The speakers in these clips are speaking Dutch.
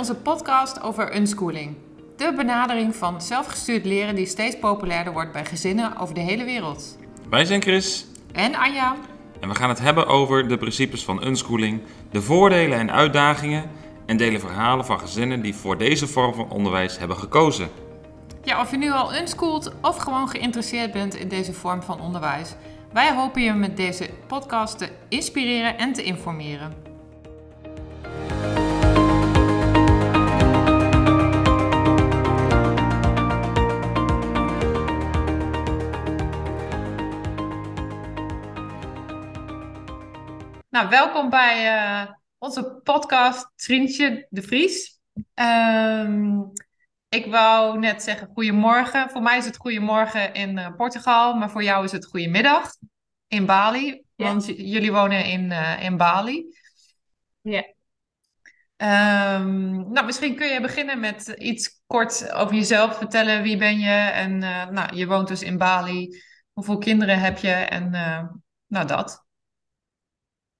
onze podcast over unschooling. De benadering van zelfgestuurd leren die steeds populairder wordt bij gezinnen over de hele wereld. Wij zijn Chris En Anja. en we gaan het hebben over de principes van unschooling, de voordelen en uitdagingen en delen verhalen van gezinnen die voor deze vorm van onderwijs hebben gekozen. Ja, of je nu al unschoolt of gewoon geïnteresseerd bent in deze vorm van onderwijs. Wij hopen je met deze podcast te inspireren en te informeren. Nou, welkom bij eh, onze podcast Trientje de Vries. Ehm, ik wou net zeggen goedemorgen. Voor mij is het goedemorgen in eh, Portugal, maar voor jou is het goedemiddag in Bali. Ja. Want jullie wonen in, eh, in Bali. Ja. Ehm, nou, misschien kun je beginnen met iets kort over jezelf vertellen. Wie ben je? En nou, je woont dus in Bali. Hoeveel kinderen heb je? En nou, dat.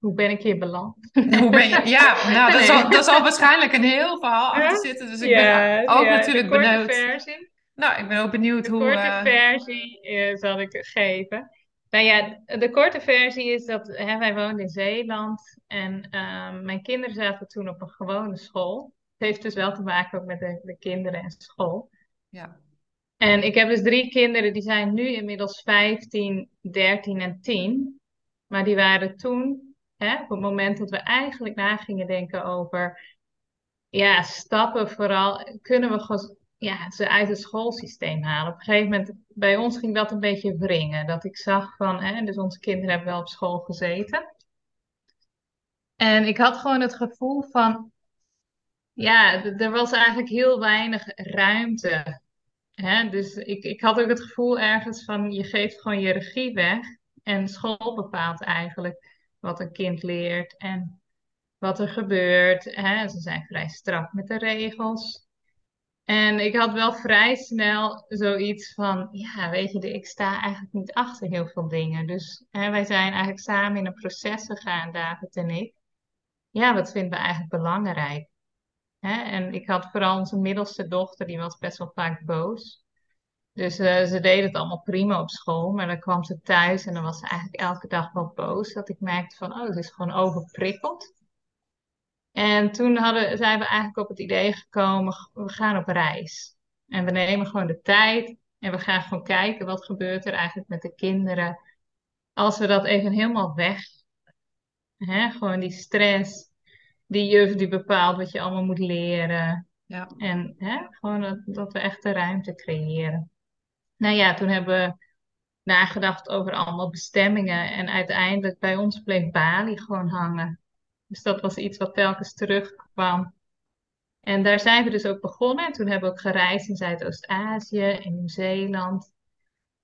Hoe ben ik hier beland? Hoe ben je? Ja, nou, dat, zal, dat zal waarschijnlijk een heel verhaal achter zitten. Dus ik ben ook ja, natuurlijk de korte benieuwd. versie. Nou, ik ben ook benieuwd De hoe. korte eh, versie eh, zal ik geven. Nou ja, de korte versie is dat hè, wij woonden in Zeeland en ehm, mijn kinderen zaten toen op een gewone school. Het heeft dus wel te maken ook met de, de kinderen en school. ja. En ik heb dus drie kinderen, die zijn nu inmiddels 15, 13 en 10. Maar die waren toen, hè, op het moment dat we eigenlijk na gingen denken over ja, stappen vooral, kunnen we gewoon ja, ze uit het schoolsysteem halen. Op een gegeven moment, bij ons ging dat een beetje wringen. Dat ik zag van, hè, dus onze kinderen hebben wel op school gezeten. En ik had gewoon het gevoel van, ja, er was eigenlijk heel weinig ruimte. Hè? Dus ik, ik had ook het gevoel ergens van, je geeft gewoon je regie weg. En school bepaalt eigenlijk wat een kind leert en wat er gebeurt. Hè? Ze zijn vrij strak met de regels. En ik had wel vrij snel zoiets van, ja, weet je, ik sta eigenlijk niet achter heel veel dingen. Dus hè, wij zijn eigenlijk samen in een proces gegaan, David en ik. Ja, wat vinden we eigenlijk belangrijk? Hè? En ik had vooral onze middelste dochter, die was best wel vaak boos. Dus eh, ze deed het allemaal prima op school, maar dan kwam ze thuis en dan was ze eigenlijk elke dag wel boos. Dat ik merkte van, oh, ze is gewoon overprikkeld. En toen hadden, zijn we eigenlijk op het idee gekomen, we gaan op reis. En we nemen gewoon de tijd en we gaan gewoon kijken wat gebeurt er eigenlijk met de kinderen. Als we dat even helemaal weg, hè, gewoon die stress, die juf die bepaalt wat je allemaal moet leren. Ja. En hè, gewoon dat, dat we echt de ruimte creëren. Nou ja, toen hebben we nagedacht over allemaal bestemmingen. En uiteindelijk bij ons bleef Bali gewoon hangen. Dus dat was iets wat telkens terugkwam. En daar zijn we dus ook begonnen. En toen hebben we ook gereisd in Zuidoost-Azië, in Nieuw-Zeeland.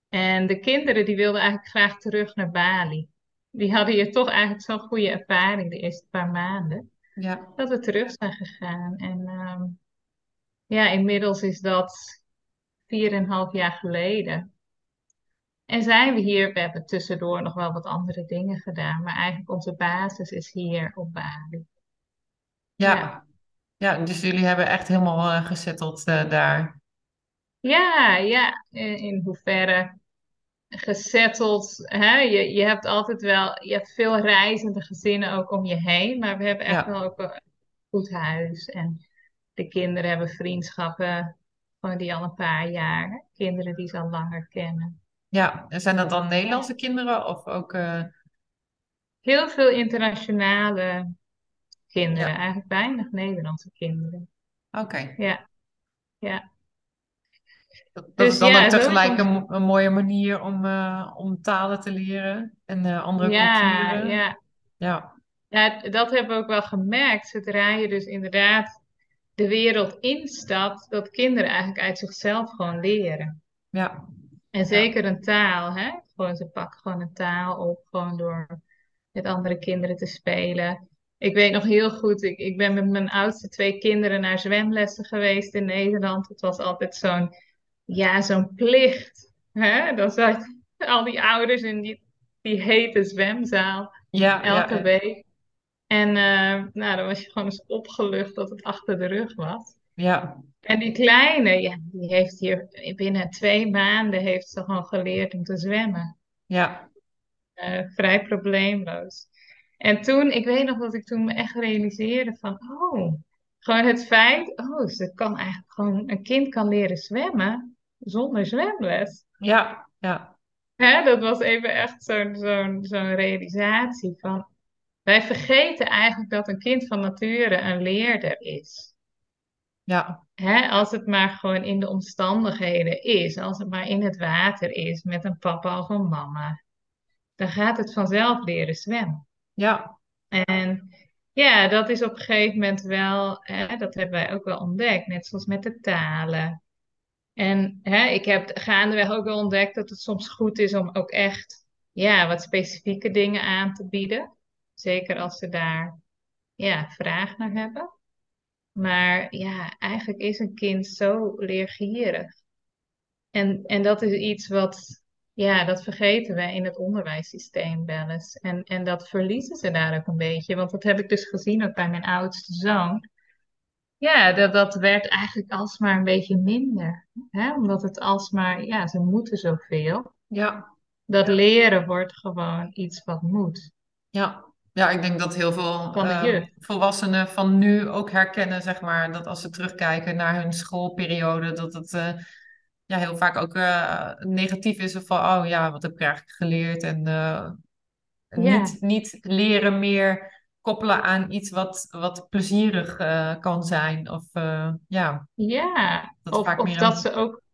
En de kinderen die wilden eigenlijk graag terug naar Bali. Die hadden hier toch eigenlijk zo'n goede ervaring de eerste paar maanden. Ja. Dat we terug zijn gegaan. En ehm, ja, inmiddels is dat 4,5 jaar geleden. En zijn we hier, we hebben tussendoor nog wel wat andere dingen gedaan, maar eigenlijk onze basis is hier op Bali. Ja. Ja. Ja, dus jullie hebben echt helemaal eh, gezetteld eh, daar. Ja, ja, in, in hoeverre gezetteld. Hè? Je, je hebt altijd wel, je hebt veel reizende gezinnen ook om je heen, maar we hebben echt Ja. wel ook een goed huis. En de kinderen hebben vriendschappen, gewoon die al een paar jaar, kinderen die ze al langer kennen. Ja, en zijn dat dan Nederlandse kinderen of ook... eh, Heel veel internationale kinderen, Ja. eigenlijk weinig Nederlandse kinderen. Oké. Ja, ja. Dat, dat Dus is dan ja, ook tegelijk een, mo- een mooie manier om, eh, om talen te leren en eh, andere Ja, culturen. ja. Ja. Ja, dat hebben we ook wel gemerkt. Zodra je dus inderdaad de wereld instapt, dat kinderen eigenlijk uit zichzelf gewoon leren. Ja. En zeker een taal, hè? Gewoon, ze pakken gewoon een taal op, gewoon door met andere kinderen te spelen. Ik weet nog heel goed, ik, ik ben met mijn oudste twee kinderen naar zwemlessen geweest in Nederland. Het was altijd zo'n, ja, zo'n plicht. Hè? Dan zat al die ouders in die, die hete zwemzaal Ja, ja, elke ja. week. En uh, nou, dan was je gewoon eens opgelucht dat het achter de rug was. Ja. En die kleine, ja, die heeft hier binnen twee maanden heeft ze gewoon geleerd om te zwemmen. Ja. Uh, vrij probleemloos. En toen, ik weet nog dat ik toen me echt realiseerde van, oh, gewoon het feit, oh, ze kan eigenlijk gewoon, een kind kan leren zwemmen zonder zwemles. Ja, ja. Hè, dat was even echt zo'n zo'n zo'n realisatie van, wij vergeten eigenlijk dat een kind van nature een leerder is. Ja. Hè, als het maar gewoon in de omstandigheden is, als het maar in het water is met een papa of een mama, dan gaat het vanzelf leren zwemmen. Ja. En ja, dat is op een gegeven moment wel, hè, dat hebben wij ook wel ontdekt, net zoals met de talen. En hè, ik heb gaandeweg ook wel ontdekt dat het soms goed is om ook echt ja, wat specifieke dingen aan te bieden. Zeker als ze daar ja, vraag naar hebben. Maar ja, eigenlijk is een kind zo leergierig. En, en dat is iets wat, ja, dat vergeten wij in het onderwijssysteem wel eens. En, en dat verliezen ze daar ook een beetje. Want dat heb ik dus gezien ook bij mijn oudste zoon. Ja, dat, dat werd eigenlijk alsmaar een beetje minder. Hè? Omdat het alsmaar, ja, ze moeten zoveel. Ja. Dat leren wordt gewoon iets wat moet. Ja, ja ik denk dat heel veel uh, volwassenen van nu ook herkennen, zeg maar, dat als ze terugkijken naar hun schoolperiode, dat het uh, ja, heel vaak ook uh, negatief is. Of van, oh ja, wat heb ik eigenlijk geleerd? En ja. niet, niet leren meer koppelen aan iets wat, wat plezierig kan zijn. Of ja. Ja, dat of, of dat een... ze ook.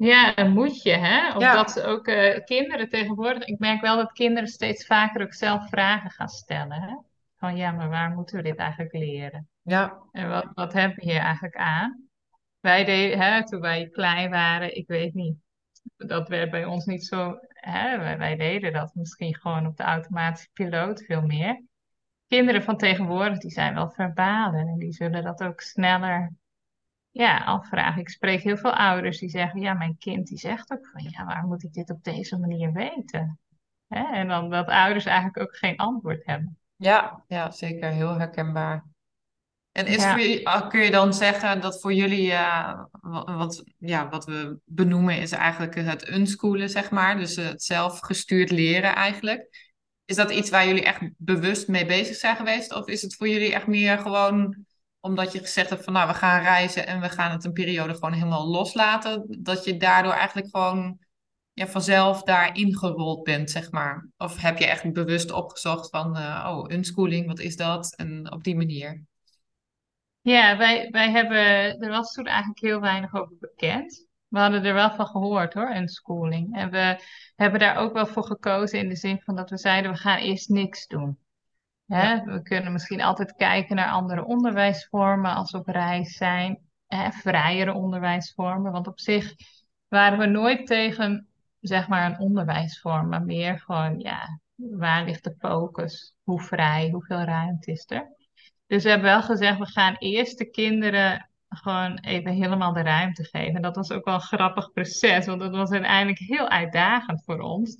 Ja, een moedje, hè? Of ja. dat ze ook uh, kinderen tegenwoordig. Ik merk wel dat kinderen steeds vaker ook zelf vragen gaan stellen. Hè? Van ja, maar waar moeten we dit eigenlijk leren? Ja. En wat, wat hebben we hier eigenlijk aan? Wij deden, hè, toen wij klein waren, ik weet niet. Dat werd bij ons niet zo. Hè? Wij, wij deden dat misschien gewoon op de automatische piloot veel meer kinderen van tegenwoordig, die zijn wel verbalen en die zullen dat ook sneller ja, afvragen. Ik spreek heel veel ouders die zeggen, ja, mijn kind die zegt ook van, ja, waar moet ik dit op deze manier weten? Hè? En dan dat ouders eigenlijk ook geen antwoord hebben. Ja, ja zeker. Heel herkenbaar. En is ja. voor, kun je dan zeggen dat voor jullie, uh, wat, ja, wat we benoemen, is eigenlijk het unschoolen, zeg maar. Dus het zelfgestuurd leren eigenlijk. Is dat iets waar jullie echt bewust mee bezig zijn geweest? Of is het voor jullie echt meer gewoon omdat je gezegd hebt van nou we gaan reizen en we gaan het een periode gewoon helemaal loslaten, dat je daardoor eigenlijk gewoon ja, vanzelf daar ingerold bent, zeg maar? Of heb je echt bewust opgezocht van uh, oh, unschooling, wat is dat? En op die manier. Ja, wij, wij hebben, er was toen eigenlijk heel weinig over bekend we hadden er wel van gehoord hoor, een schooling. En we hebben daar ook wel voor gekozen in de zin van dat we zeiden, we gaan eerst niks doen. Hè? We kunnen misschien altijd kijken naar andere onderwijsvormen als we op reis zijn. Hè? Vrijere onderwijsvormen. Want op zich waren we nooit tegen, zeg maar, een onderwijsvorm. Maar meer gewoon, ja, waar ligt de focus? Hoe vrij? Hoeveel ruimte is er? Dus we hebben wel gezegd, we gaan eerst de kinderen gewoon even helemaal de ruimte geven. Dat was ook wel een grappig proces, want dat was uiteindelijk heel uitdagend voor ons.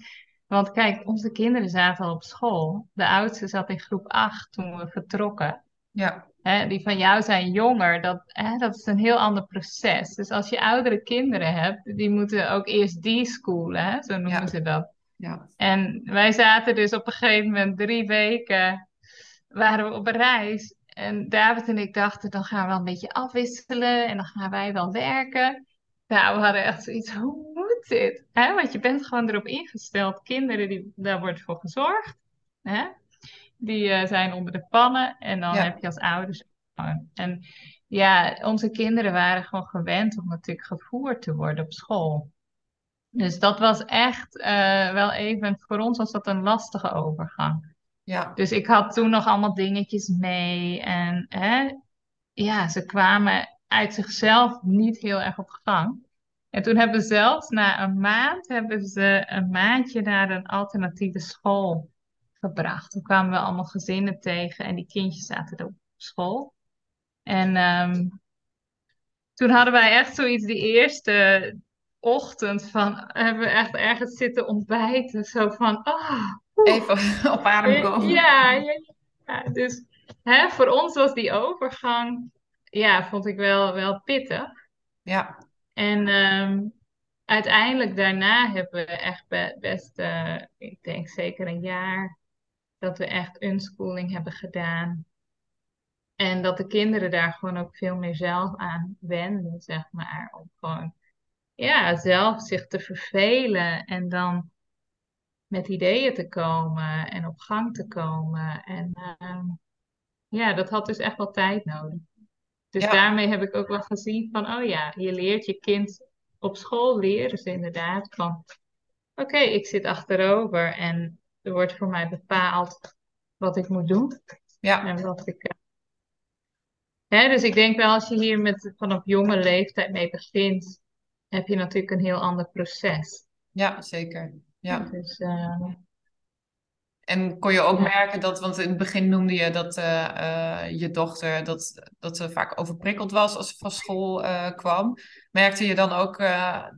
Want kijk, onze kinderen zaten al op school. De oudste zat in groep 8 toen we vertrokken. Ja. Die van jou zijn jonger, dat, dat is een heel ander proces. Dus als je oudere kinderen hebt, die moeten ook eerst die schoolen, hè, zo noemen ze dat. Ja. En wij zaten dus op een gegeven moment drie weken, waren we op reis. En David en ik dachten, dan gaan we wel een beetje afwisselen en dan gaan wij wel werken. Nou, we hadden echt zoiets, hoe Hè? Want je bent gewoon erop ingesteld. Kinderen, die, daar wordt voor gezorgd. Hè? Die uh, zijn onder de pannen en dan heb je als ouders. En ja, onze kinderen waren gewoon gewend om natuurlijk gevoerd te worden op school. Dus dat was echt uh, wel even, voor ons was dat een lastige overgang. Ja. Dus ik had toen nog allemaal dingetjes mee. En hè, ja, ze kwamen uit zichzelf niet heel erg op gang. En toen hebben we zelfs na een maand hebben ze een maandje naar een alternatieve school gebracht. Toen kwamen we allemaal gezinnen tegen en die kindjes zaten op school. En um, toen hadden wij echt zoiets die eerste ochtend van, hebben we echt ergens zitten ontbijten. Zo van, ah, Even op adem komen. Ja, ja, Ja, dus hè, voor ons was die overgang, ja, vond ik wel, wel pittig. Ja, En ehm, uiteindelijk daarna hebben we echt be- best, eh, ik denk zeker een jaar, dat we echt unschooling hebben gedaan. En dat de kinderen daar gewoon ook veel meer zelf aan wenden, zeg maar. Om gewoon, ja, zelf zich te vervelen en dan met ideeën te komen en op gang te komen. En ehm, ja, dat had dus echt wel tijd nodig. Dus ja, daarmee heb ik ook wel gezien van, oh ja, je leert je kind op school leren ze inderdaad van, oké, ik zit achterover en er wordt voor mij bepaald wat ik moet doen ja, en wat ik. eh, Hè, dus ik denk wel als je hier met vanaf jonge leeftijd mee begint, heb je natuurlijk een heel ander proces. ja, zeker. Ja. Dus eh, En kon je ook merken dat, want in het begin noemde je dat eh, eh, je dochter dat, dat ze vaak overprikkeld was als ze van school eh, kwam. Merkte je dan ook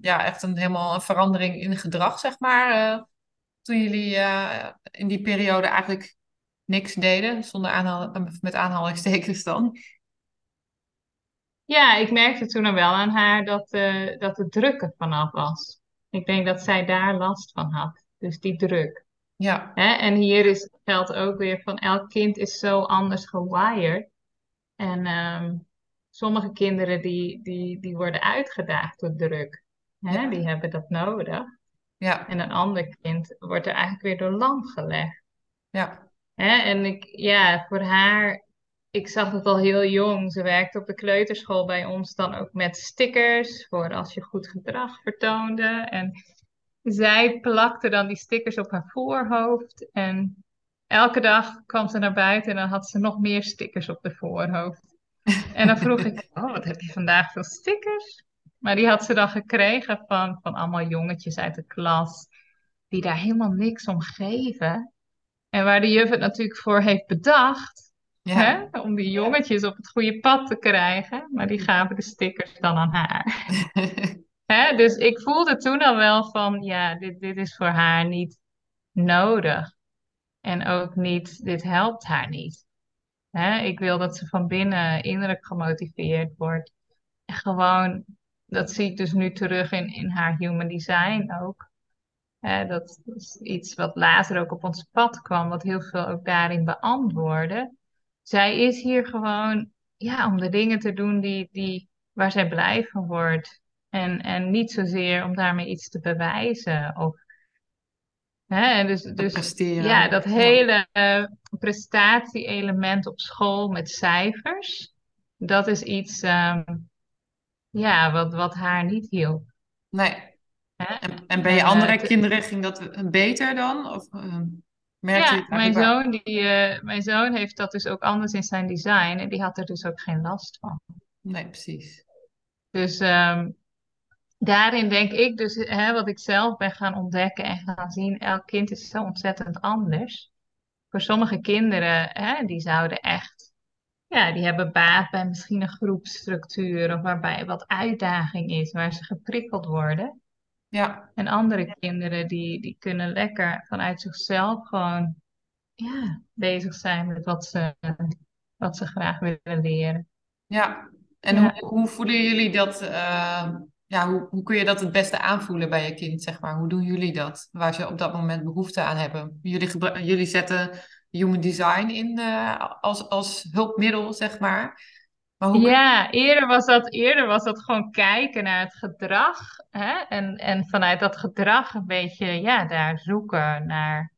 ja, echt een, helemaal een verandering in gedrag, zeg maar, toen jullie in die periode eigenlijk niks deden, zonder aanhaal, met aanhalingstekens dan? Ja, ik merkte toen al wel aan haar dat, dat de druk er vanaf was. Ik denk dat zij daar last van had. Dus die druk. Ja, Hè? En hier is, geldt ook weer van elk kind is zo anders gewired. En ehm, sommige kinderen die, die, die worden uitgedaagd door druk. Hè? ja, Die hebben dat nodig. ja, En een ander kind wordt er eigenlijk weer door lam gelegd. ja, Hè? En ik, ja, voor haar, ik zag het al heel jong. Ze werkte op de kleuterschool bij ons dan ook met stickers voor als je goed gedrag vertoonde. En zij plakte dan die stickers op haar voorhoofd. En elke dag kwam ze naar buiten en dan had ze nog meer stickers op de voorhoofd. En dan vroeg ik, oh, wat heb je vandaag veel stickers? Maar die had ze dan gekregen van, van allemaal jongetjes uit de klas, die daar helemaal niks om geven. En waar de juf het natuurlijk voor heeft bedacht, ja. hè, om die jongetjes op het goede pad te krijgen. Maar die gaven de stickers dan aan haar. Hè? Dus ik voelde toen al wel van, ja, dit, dit is voor haar niet nodig. En ook niet, dit helpt haar niet. Hè? Ik wil dat ze van binnen innerlijk gemotiveerd wordt. En gewoon, dat zie ik dus nu terug in, in haar human design ook. Hè, dat is iets wat later ook op ons pad kwam, wat heel veel ook daarin beantwoordde. Zij is hier gewoon, ja, om de dingen te doen die, die, waar zij blij van wordt. En, en niet zozeer om daarmee iets te bewijzen. Of, hè, en dus, dus presteren. ja, dat hele eh, prestatie-element op school met cijfers, dat is iets, ehm, ja, wat, wat haar niet hielp. nee. Hè? En, en bij je andere eh, te- kinderen ging dat beter dan? Of eh, merkte je Ja, mijn zoon, die, mijn zoon heeft dat dus ook anders in zijn design en die had er dus ook geen last van. Nee, precies. Dus ehm, daarin denk ik dus, hè, wat ik zelf ben gaan ontdekken en gaan zien, elk kind is zo ontzettend anders. Voor sommige kinderen, hè, die zouden echt, ja, die hebben baat bij misschien een groepsstructuur of waarbij wat uitdaging is, waar ze geprikkeld worden. Ja, En andere kinderen, die, die kunnen lekker vanuit zichzelf gewoon ja, bezig zijn met wat ze, wat ze graag willen leren. ja. En Ja. hoe, hoe voelen jullie dat? eh, ja, hoe, hoe kun je dat het beste aanvoelen bij je kind, zeg maar? Hoe doen jullie dat? Waar ze op dat moment behoefte aan hebben. Jullie, jullie zetten human design in eh, als, als hulpmiddel, zeg maar. Maar hoe Ja, eerder was dat, eerder was dat gewoon kijken naar het gedrag. Hè? En, en vanuit dat gedrag een beetje ja, daar zoeken naar,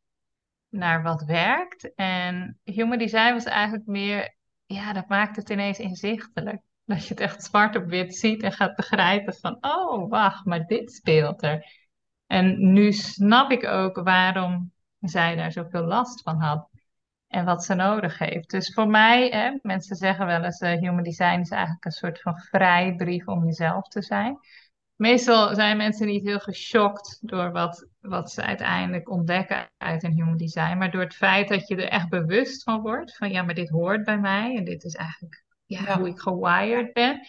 naar wat werkt. En human design was eigenlijk meer, ja, dat maakt het ineens inzichtelijk. Dat je het echt zwart op wit ziet en gaat begrijpen van, oh, wacht, maar dit speelt er. En nu snap ik ook waarom zij daar zoveel last van had en wat ze nodig heeft. Dus voor mij, hè, mensen zeggen wel eens, eh, human design is eigenlijk een soort van vrijbrief om jezelf te zijn. Meestal zijn mensen niet heel geschokt door wat, wat ze uiteindelijk ontdekken uit een human design, maar door het feit dat je er echt bewust van wordt, van ja, maar dit hoort bij mij en dit is eigenlijk ja, hoe ik gewired ben,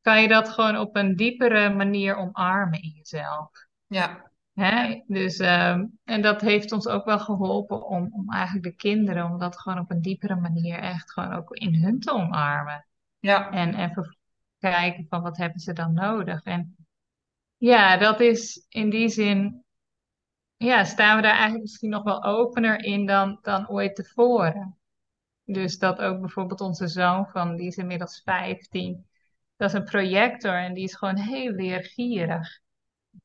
kan je dat gewoon op een diepere manier omarmen in jezelf. Ja, Hè? Dus, ehm, en dat heeft ons ook wel geholpen om, om eigenlijk de kinderen, om dat gewoon op een diepere manier echt gewoon ook in hun te omarmen. Ja, En even kijken van wat hebben ze dan nodig. En ja, dat is in die zin, ja, staan we daar eigenlijk misschien nog wel opener in dan, dan ooit tevoren. Dus dat ook bijvoorbeeld onze zoon van, die is inmiddels 15, dat is een projector en die is gewoon heel leergierig.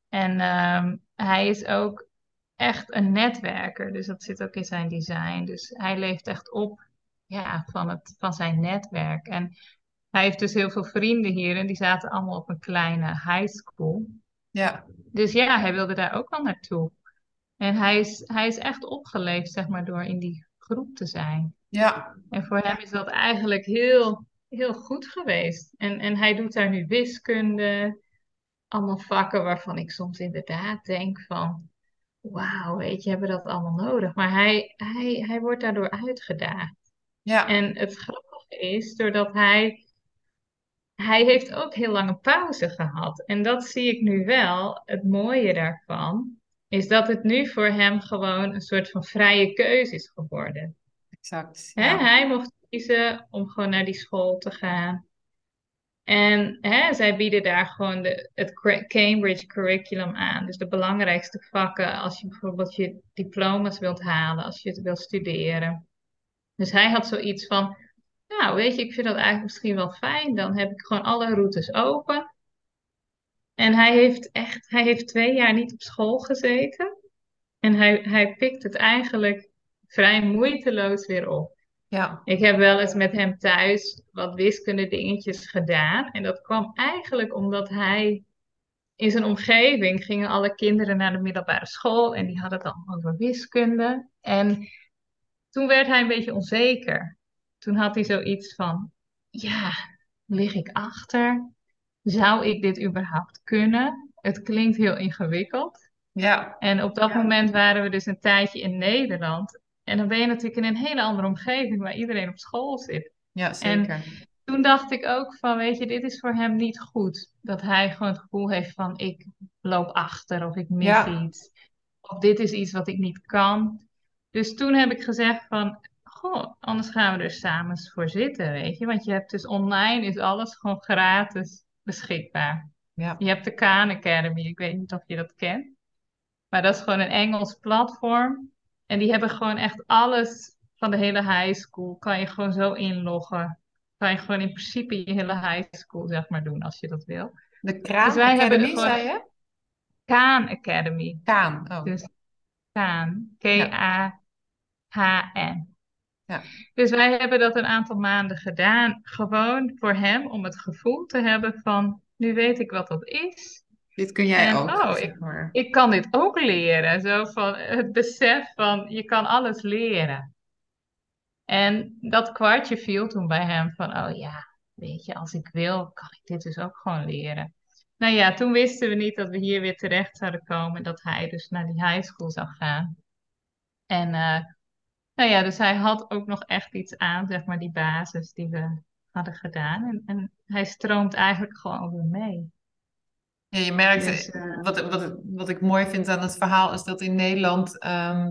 En ehm, hij is ook echt een netwerker, dus dat zit ook in zijn design. Dus hij leeft echt op ja, van, het, van zijn netwerk. En hij heeft dus heel veel vrienden hier en die zaten allemaal op een kleine high school. ja, Dus ja, hij wilde daar ook wel naartoe. En hij is, hij is echt opgeleefd, zeg maar, door in die groep te zijn. Ja, En voor hem is dat eigenlijk heel, heel goed geweest. En, en hij doet daar nu wiskunde, allemaal vakken waarvan ik soms inderdaad denk van, wauw, weet je, hebben we dat allemaal nodig? Maar hij, hij, hij wordt daardoor uitgedaagd. ja, En het grappige is, doordat hij, hij heeft ook heel lange pauze gehad. En dat zie ik nu wel. Het mooie daarvan is dat het nu voor hem gewoon een soort van vrije keuze is geworden. Exact. Hè? Ja, Hij mocht kiezen om gewoon naar die school te gaan. En hè, zij bieden daar gewoon de, het Cambridge curriculum aan. Dus de belangrijkste vakken als je bijvoorbeeld je diploma's wilt halen, als je het wilt studeren. Dus hij had zoiets van, nou weet je, ik vind dat eigenlijk misschien wel fijn. Dan heb ik gewoon alle routes open. En hij heeft echt, hij heeft twee jaar niet op school gezeten. En hij, hij pikt het eigenlijk vrij moeiteloos weer op. ja, Ik heb wel eens met hem thuis wat wiskunde dingetjes gedaan. En dat kwam eigenlijk omdat hij in zijn omgeving gingen alle kinderen naar de middelbare school en die hadden het allemaal over wiskunde. En toen werd hij een beetje onzeker. Toen had hij zoiets van, ja, lig ik achter? Zou ik dit überhaupt kunnen? Het klinkt heel ingewikkeld. ja, En op dat moment waren we dus een tijdje in Nederland. En dan ben je natuurlijk in een hele andere omgeving waar iedereen op school zit. ja, zeker. Toen dacht ik ook van, weet je, dit is voor hem niet goed. Dat hij gewoon het gevoel heeft van, ik loop achter of ik mis Ja, iets. Of dit is iets wat ik niet kan. Dus toen heb ik gezegd van, goh, anders gaan we er samen voor zitten, weet je. Want je hebt dus online is alles gewoon gratis beschikbaar. ja, Je hebt de Khan Academy, ik weet niet of je dat kent. Maar dat is gewoon een Engels platform. En die hebben gewoon echt alles van de hele high school. Kan je gewoon zo inloggen. Kan je gewoon in principe je hele high school, zeg maar, doen als je dat wil. de Dus Kraan wij hebben Academy, gewoon zei je? Khan Academy. Kaan, oh, Dus Khan. ja, K-A-H-N. ja, Dus wij hebben dat een aantal maanden gedaan. Gewoon voor hem om het gevoel te hebben van, nu weet ik wat dat is. Dit kun jij En ook, oh, ik, maar. ik kan dit ook leren. Zo van het besef van je kan alles leren. En dat kwartje viel toen bij hem van, oh ja, weet je, als ik wil, kan ik dit dus ook gewoon leren. Nou ja, toen wisten we niet dat we hier weer terecht zouden komen, dat hij dus naar die high school zou gaan. En eh, nou ja, dus hij had ook nog echt iets aan, zeg maar, die basis die we hadden gedaan. En, en hij stroomt eigenlijk gewoon weer mee. Ja, je merkt, Dus eh, eh, wat, wat, wat ik mooi vind aan het verhaal is dat in Nederland, ehm,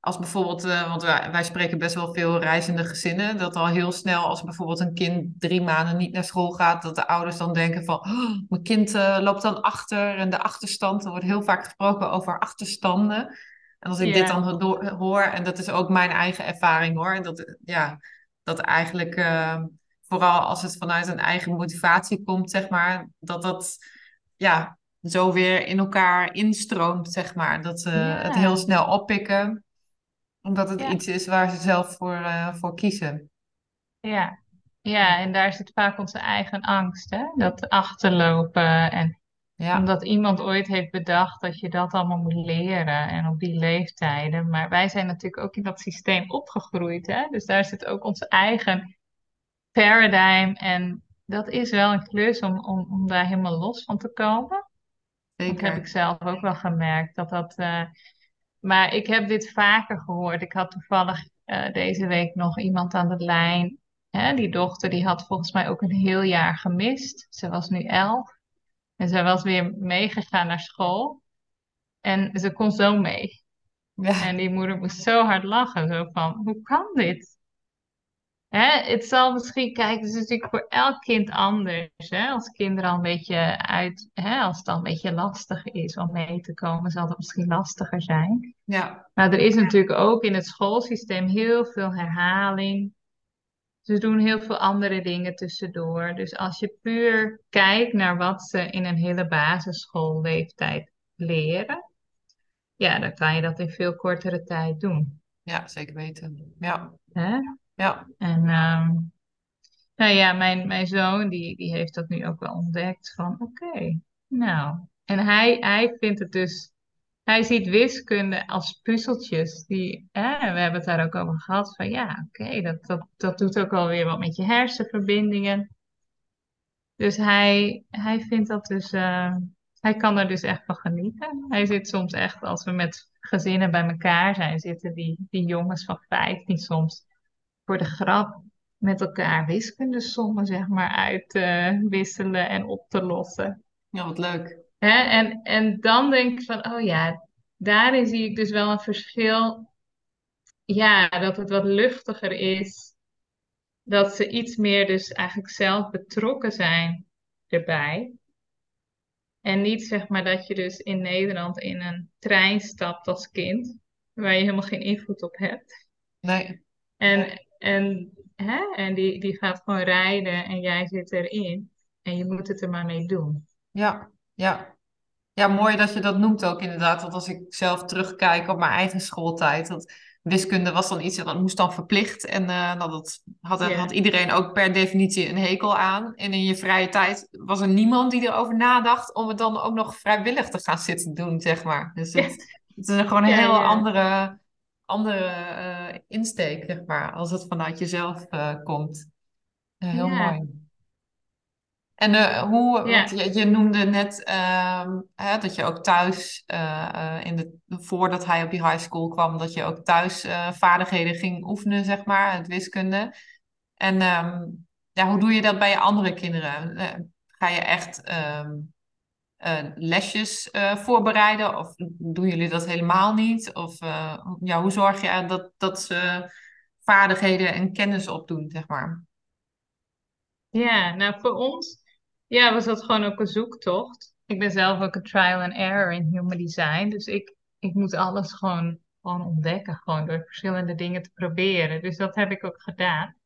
als bijvoorbeeld, eh, want wij, wij spreken best wel veel reizende gezinnen, dat al heel snel als bijvoorbeeld een kind drie maanden niet naar school gaat, dat de ouders dan denken van, "Oh, mijn kind loopt dan achter en de achterstand, er wordt heel vaak gesproken over achterstanden. En als ik dit dan door- hoor, en dat is ook mijn eigen ervaring hoor, en dat, ja, dat eigenlijk, ehm, vooral als het vanuit een eigen motivatie komt, zeg maar, dat dat ja, zo weer in elkaar instroomt, zeg maar. Dat ze het heel snel oppikken, omdat het ja, iets is waar ze zelf voor, eh, voor kiezen. ja. Ja, en daar zit vaak onze eigen angst, hè? Dat achterlopen en Ja, Omdat iemand ooit heeft bedacht dat je dat allemaal moet leren en op die leeftijden. Maar wij zijn natuurlijk ook in dat systeem opgegroeid, hè? Dus daar zit ook onze eigen paradigm. En dat is wel een klus om, om, om daar helemaal los van te komen. Dat heb ik zeker. zelf ook wel gemerkt. Dat dat, eh, Maar ik heb dit vaker gehoord. Ik had toevallig eh, deze week nog iemand aan de lijn. Hè? Die dochter die had volgens mij ook een heel jaar gemist. Ze was nu elf. En zij was weer meegegaan naar school. En ze kon zo mee. Ja. En die moeder moest zo hard lachen. Zo van, hoe kan dit? Hè, het zal misschien, kijk, het is natuurlijk voor elk kind anders. Hè? Als kinderen al een beetje uit, hè, als het al een beetje lastig is om mee te komen, zal het misschien lastiger zijn. Ja. Maar er is natuurlijk ook in het schoolsysteem heel veel herhaling. Ze doen heel veel andere dingen tussendoor. Dus als je puur kijkt naar wat ze in een hele basisschoolleeftijd leren, ja, dan kan je dat in veel kortere tijd doen. Ja, zeker weten. Ja. Hè? Ja. En ehm, nou ja, mijn, mijn zoon die, die heeft dat nu ook wel ontdekt van oké, nou. En hij, hij vindt het dus, hij ziet wiskunde als puzzeltjes. Die, hè, we hebben het daar ook over gehad van ja, oké, dat, dat, dat doet ook alweer wat met je hersenverbindingen. Dus hij, hij vindt dat dus, eh, hij kan er dus echt van genieten. Hij zit soms echt, als we met gezinnen bij elkaar zijn, zitten die, die jongens van 15 soms voor de grap met elkaar wiskundesommen, zeg maar, uit te wisselen en op te lossen. Ja, wat leuk. Hè? En, en dan denk ik van, oh ja, daarin zie ik dus wel een verschil. Ja, dat het wat luchtiger is. Dat ze iets meer dus eigenlijk zelf betrokken zijn erbij. En niet zeg maar dat je dus in Nederland in een trein stapt als kind, waar je helemaal geen invloed op hebt. Nee. En, en, hè? en die, die gaat gewoon rijden en jij zit erin. En je moet het er maar mee doen. Ja, ja. Ja, mooi dat je dat noemt ook inderdaad. Want als ik zelf terugkijk op mijn eigen schooltijd, dat wiskunde was dan iets dat moest dan verplicht. En uh, nou, dat had, iedereen ook per definitie een hekel aan. En in je vrije tijd was er niemand die erover nadacht om het dan ook nog vrijwillig te gaan zitten doen, zeg maar. Dus het, het is gewoon een heel andere, andere eh, insteek, zeg maar, als het vanuit jezelf eh, komt. Ja, heel Ja. mooi. En eh, hoe, Ja. want je, je noemde net ehm, hè, dat je ook thuis, eh, eh, in de, voordat hij op die high school kwam, dat je ook thuis eh, vaardigheden ging oefenen, zeg maar, het wiskunde. En ehm, ja, hoe doe je dat bij je andere kinderen? Eh, ga je echt ehm, eh, lesjes eh, voorbereiden of doen jullie dat helemaal niet? Of eh, ja, hoe zorg je dat, dat ze vaardigheden en kennis opdoen, zeg maar? Ja, nou voor ons ja, was dat gewoon ook een zoektocht. Ik ben zelf ook een trial and error in human design. Dus ik, ik moet alles gewoon, gewoon ontdekken, gewoon door verschillende dingen te proberen. Dus dat heb ik ook gedaan.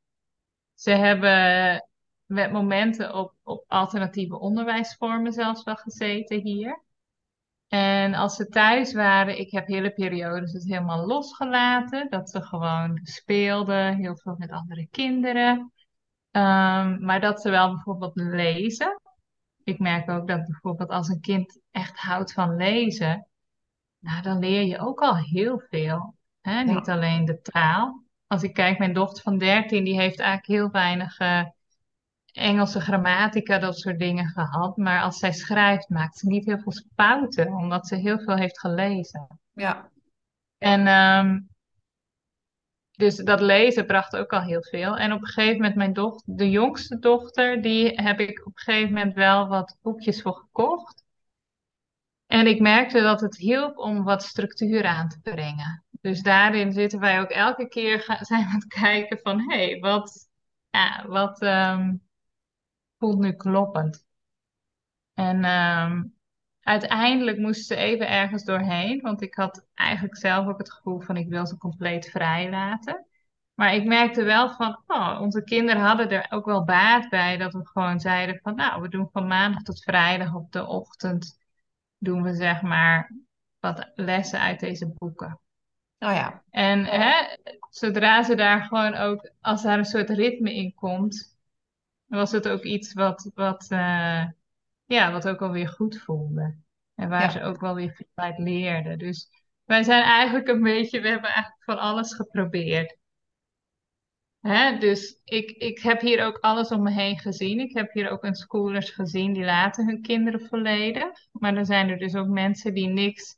Ze hebben met momenten op, op alternatieve onderwijsvormen zelfs wel gezeten hier. En als ze thuis waren, ik heb hele periodes het helemaal losgelaten. Dat ze gewoon speelden, heel veel met andere kinderen. Ehm, maar dat ze wel bijvoorbeeld lezen. Ik merk ook dat bijvoorbeeld als een kind echt houdt van lezen, nou, dan leer je ook al heel veel. Hè? Ja. Niet alleen de taal. Als ik kijk, mijn dochter van 13, die heeft eigenlijk heel weinig eh, Engelse grammatica, dat soort dingen gehad. Maar als zij schrijft, maakt ze niet heel veel fouten, omdat ze heel veel heeft gelezen. Ja, En ehm, dus dat lezen bracht ook al heel veel. En op een gegeven moment, mijn dochter, de jongste dochter, die heb ik op een gegeven moment wel wat boekjes voor gekocht. En ik merkte dat het hielp om wat structuur aan te brengen. Dus daarin zitten wij ook elke keer ga- zijn we aan het kijken van, hé, hey, wat, ja, wat ehm, voelt nu kloppend? En ehm, uiteindelijk moest ze even ergens doorheen, want ik had eigenlijk zelf ook het gevoel van ik wil ze compleet vrij laten. Maar ik merkte wel van, oh, onze kinderen hadden er ook wel baat bij dat we gewoon zeiden van, nou, we doen van maandag tot vrijdag op de ochtend, doen we zeg maar wat lessen uit deze boeken. oh ja, En hè, zodra ze daar gewoon ook, als daar een soort ritme in komt, was het ook iets wat, wat, eh, ja, wat ook alweer goed voelde. En waar Ja. ze ook wel weer veel uit leerden. Dus wij zijn eigenlijk een beetje, we hebben eigenlijk van alles geprobeerd. Hè? Dus ik, ik heb hier ook alles om me heen gezien. Ik heb hier ook een schoolers gezien die laten hun kinderen volledig. Maar dan zijn er dus ook mensen die niks,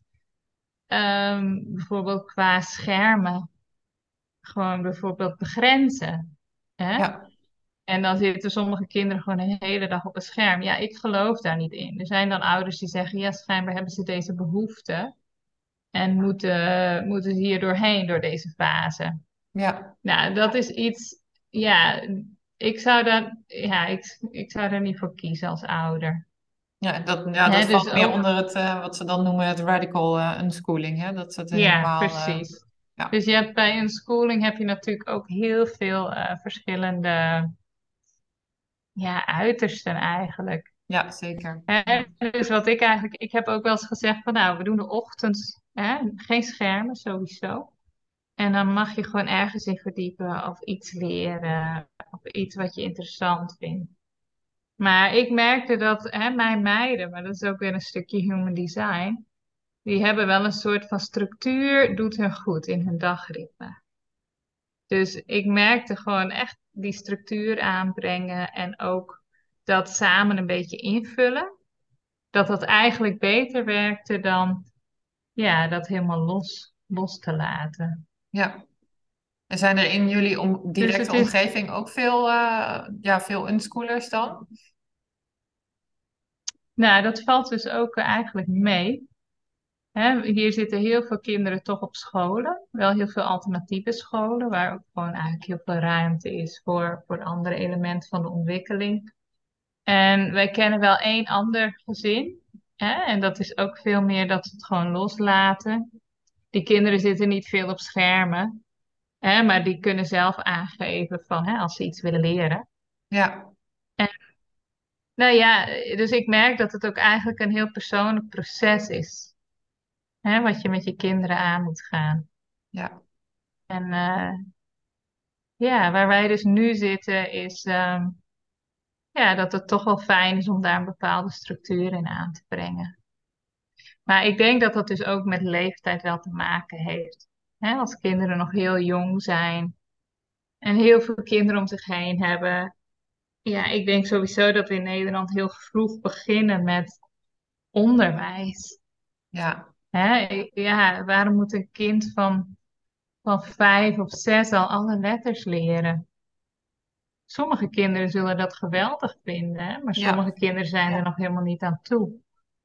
ehm, bijvoorbeeld qua schermen, gewoon bijvoorbeeld begrenzen. Hè? ja, En dan zitten sommige kinderen gewoon de hele dag op een scherm. Ja, ik geloof daar niet in. Er zijn dan ouders die zeggen, ja, schijnbaar hebben ze deze behoefte. En moeten, moeten ze hier doorheen, door deze fase. Ja, Nou, dat is iets, ja, ik zou daar, ja, ik, ik zou daar niet voor kiezen als ouder. ja dat, ja, dat dus valt meer ook- onder het, eh, wat ze dan noemen het radical eh, unschooling. Hè? Dat het Ja, helemaal... eh, precies. ja. Dus je hebt bij een schooling heb je natuurlijk ook heel veel verschillende ja, uitersten eigenlijk. ja, zeker. Hè? Dus wat ik eigenlijk, ik heb ook wel eens gezegd van nou, we doen de ochtend hè, geen schermen sowieso. En dan mag je gewoon ergens in verdiepen of iets leren of iets wat je interessant vindt. Maar ik merkte dat hè, mijn meiden, maar dat is ook weer een stukje human design, die hebben wel een soort van structuur, doet hun goed in hun dagritme. Dus ik merkte gewoon echt die structuur aanbrengen en ook dat samen een beetje invullen. Dat dat eigenlijk beter werkte dan ja, dat helemaal los, los te laten. Ja. En zijn er in jullie om, directe Dus is- omgeving ook veel, eh, ja, veel unschoolers dan? Nou, dat valt dus ook eigenlijk mee. Hè, hier zitten heel veel kinderen toch op scholen, wel heel veel alternatieve scholen, waar ook gewoon eigenlijk heel veel ruimte is voor, voor andere elementen van de ontwikkeling. En wij kennen wel één ander gezin, hè, en dat is ook veel meer dat ze het gewoon loslaten. Die kinderen zitten niet veel op schermen, hè, maar die kunnen zelf aangeven van hè, als ze iets willen leren. Ja, Nou ja, dus ik merk dat het ook eigenlijk een heel persoonlijk proces is, hè, wat je met je kinderen aan moet gaan. ja, En eh, ja, waar wij dus nu zitten is ehm, ja, dat het toch wel fijn is om daar een bepaalde structuur in aan te brengen. Maar ik denk dat dat dus ook met leeftijd wel te maken heeft. Hè, als kinderen nog heel jong zijn en heel veel kinderen om zich heen hebben. Ja, ik denk sowieso dat we in Nederland heel vroeg beginnen met onderwijs. ja, Hè? Ja, waarom moet een kind van, van vijf of zes al alle letters leren? Sommige kinderen zullen dat geweldig vinden, hè? maar Ja. sommige kinderen zijn Ja. er nog helemaal niet aan toe.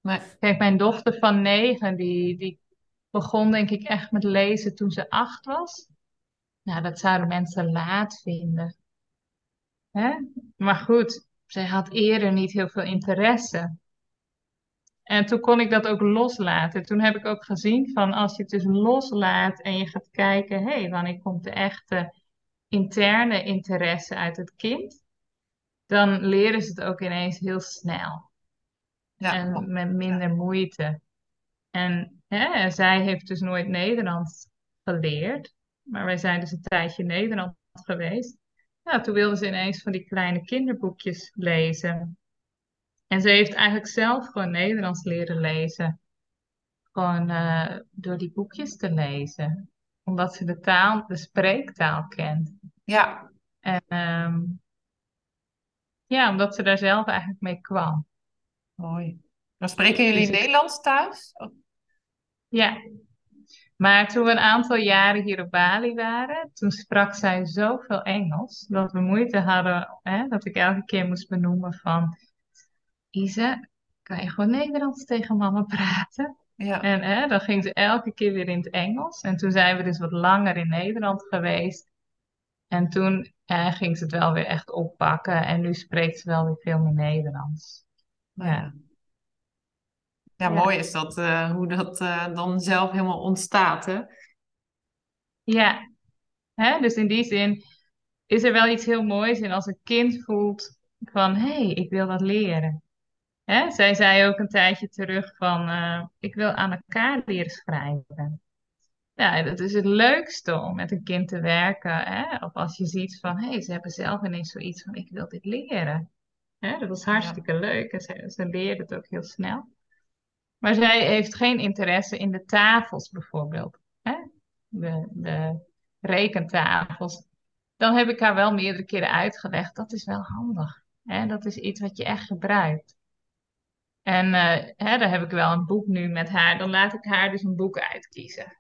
nee, Kijk, mijn dochter van negen, die, die begon denk ik echt met lezen toen ze acht was. Nou, dat zouden mensen laat vinden. Hè? Maar goed, zij had eerder niet heel veel interesse. En toen kon ik dat ook loslaten. Toen heb ik ook gezien van als je het dus loslaat en je gaat kijken, hé, hey, wanneer komt de echte interne interesse uit het kind? Dan leren ze het ook ineens heel snel ja, en met minder moeite. En hè, zij heeft dus nooit Nederlands geleerd, maar wij zijn dus een tijdje in Nederland geweest. Nou, toen wilde ze ineens van die kleine kinderboekjes lezen. En ze heeft eigenlijk zelf gewoon Nederlands leren lezen. Gewoon eh, door die boekjes te lezen. Omdat ze de taal, de spreektaal kent. ja, En ehm, ja, omdat ze daar zelf eigenlijk mee kwam. mooi. Dan spreken jullie Dus Nederlands thuis? Ja. Maar toen we een aantal jaren hier op Bali waren, toen sprak zij zoveel Engels dat we moeite hadden, hè, dat ik elke keer moest benoemen van, Isa, kan je gewoon Nederlands tegen mama praten? Ja, En hè, dan ging ze elke keer weer in het Engels. En toen zijn we dus wat langer in Nederland geweest. En toen eh, ging ze het wel weer echt oppakken. En nu spreekt ze wel weer veel meer Nederlands. ja. Ja, Ja. mooi is dat, eh, hoe dat eh, dan zelf helemaal ontstaat, hè? Ja, hè? Dus in die zin is er wel iets heel moois in als een kind voelt van, hé, hey, ik wil dat leren. Hè? Zij zei ook een tijdje terug van, eh, ik wil aan elkaar leren schrijven. Ja, dat is het leukste om met een kind te werken. Hè? Of als je ziet van, hé, hey, ze hebben zelf ineens zoiets van, ik wil dit leren. Hè? Dat was hartstikke leuk en ze, ze leert het ook heel snel. Maar zij heeft geen interesse in de tafels bijvoorbeeld. Hè? De, de rekentafels. Dan heb ik haar wel meerdere keren uitgelegd. Dat is wel handig. Hè? Dat is iets wat je echt gebruikt. En eh, hè, daar heb ik wel een boek nu met haar. Dan laat ik haar dus een boek uitkiezen.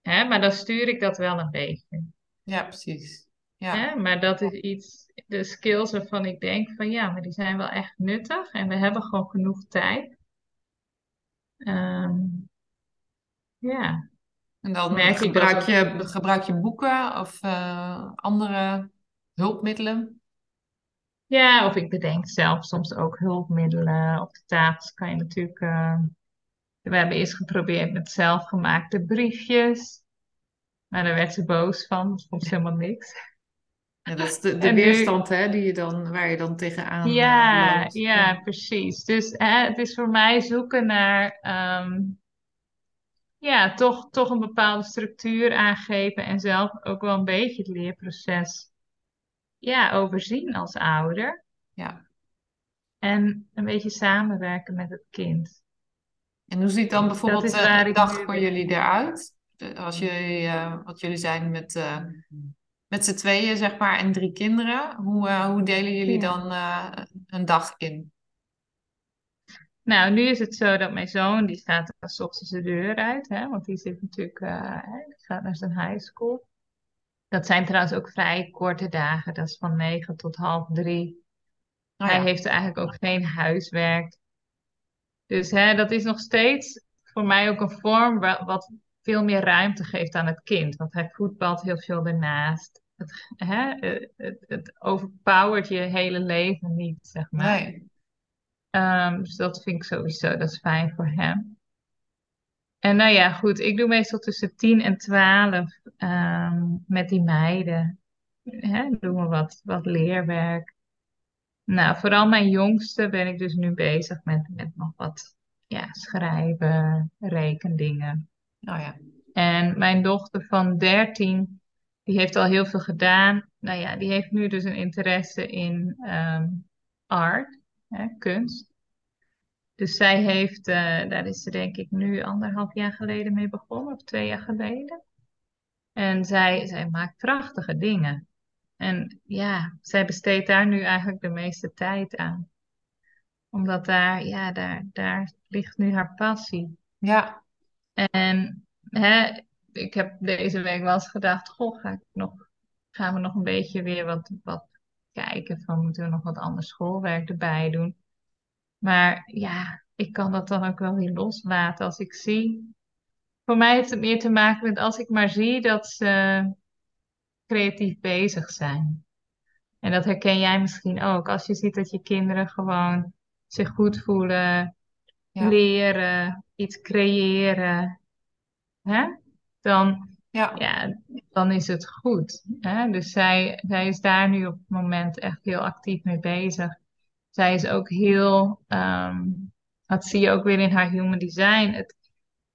Hè? Maar dan stuur ik dat wel een beetje. Ja, precies. Ja, Hè? Maar dat is iets, de skills waarvan ik denk van ja, maar die zijn wel echt nuttig. En we hebben gewoon genoeg tijd. Ehm, ja. En dan Merk gebruik je, gebruik je boeken of eh, andere hulpmiddelen. Ja, of ik bedenk zelf soms ook hulpmiddelen. Op de tafels kan je natuurlijk. eh, we hebben eerst geprobeerd met zelfgemaakte briefjes. Maar daar werd ze boos van. Dat vond ze helemaal niks. Ja, dat is de, de En nu- weerstand hè, die je dan, waar je dan tegenaan eh, Ja, loopt. ja, precies. Dus hè, het is voor mij zoeken naar. ehm, ja, toch, toch een bepaalde structuur aangeven. En zelf ook wel een beetje het leerproces. Ja, overzien als ouder. Ja. En een beetje samenwerken met het kind. En hoe ziet dan bijvoorbeeld eh, ik dag voor ben. jullie eruit? De- Als jullie, eh, wat jullie zijn met, eh, met z'n tweeën, zeg maar, en drie kinderen. Hoe, hoe delen jullie Ja. dan een dag in? Nou, nu is het zo dat mijn zoon, die gaat dan 's ochtends de deur uit, hè, want die zit natuurlijk, die gaat naar zijn high school. Dat zijn trouwens ook vrij korte dagen, dat is van negen tot half drie. Oh Hij ja. heeft eigenlijk ook geen huiswerk. Dus hè, dat is nog steeds voor mij ook een vorm wa- wat veel meer ruimte geeft aan het kind. Want hij voetbalt heel veel ernaast. Het, hè, eh, het, het overpowert je hele leven niet, zeg maar. Nee. Ehm, dus dat vind ik sowieso, dat is fijn voor hem. En nou ja, goed, ik doe meestal tussen 10 en 12 ehm, met die meiden. Hè, doen we wat, wat leerwerk. Nou, vooral mijn jongste ben ik dus nu bezig met, met nog wat ja, schrijven, rekendingen. Oh ja. En mijn dochter van 13, die heeft al heel veel gedaan. Nou ja, die heeft nu dus een interesse in ehm, art, hè, kunst. Dus zij heeft, eh, daar is ze denk ik nu anderhalf jaar geleden mee begonnen, of twee jaar geleden. En zij, zij maakt prachtige dingen. En ja, zij besteedt daar nu eigenlijk de meeste tijd aan. Omdat daar, ja, daar, daar ligt nu haar passie. Ja. En hè, ik heb deze week wel eens gedacht, goh, ga ik nog, gaan we nog een beetje weer wat, wat kijken van moeten we nog wat ander schoolwerk erbij doen. Maar ja, ik kan dat dan ook wel weer loslaten als ik zie. Voor mij heeft het meer te maken met als ik maar zie dat ze creatief bezig zijn. En dat herken jij misschien ook. Als je ziet dat je kinderen gewoon zich goed voelen, Ja. leren, iets creëren, hè? Dan, Ja. ja, dan is het goed. Hè? Dus zij, zij is daar nu op het moment echt heel actief mee bezig. Zij is ook heel, ehm, dat zie je ook weer in haar human design. Het,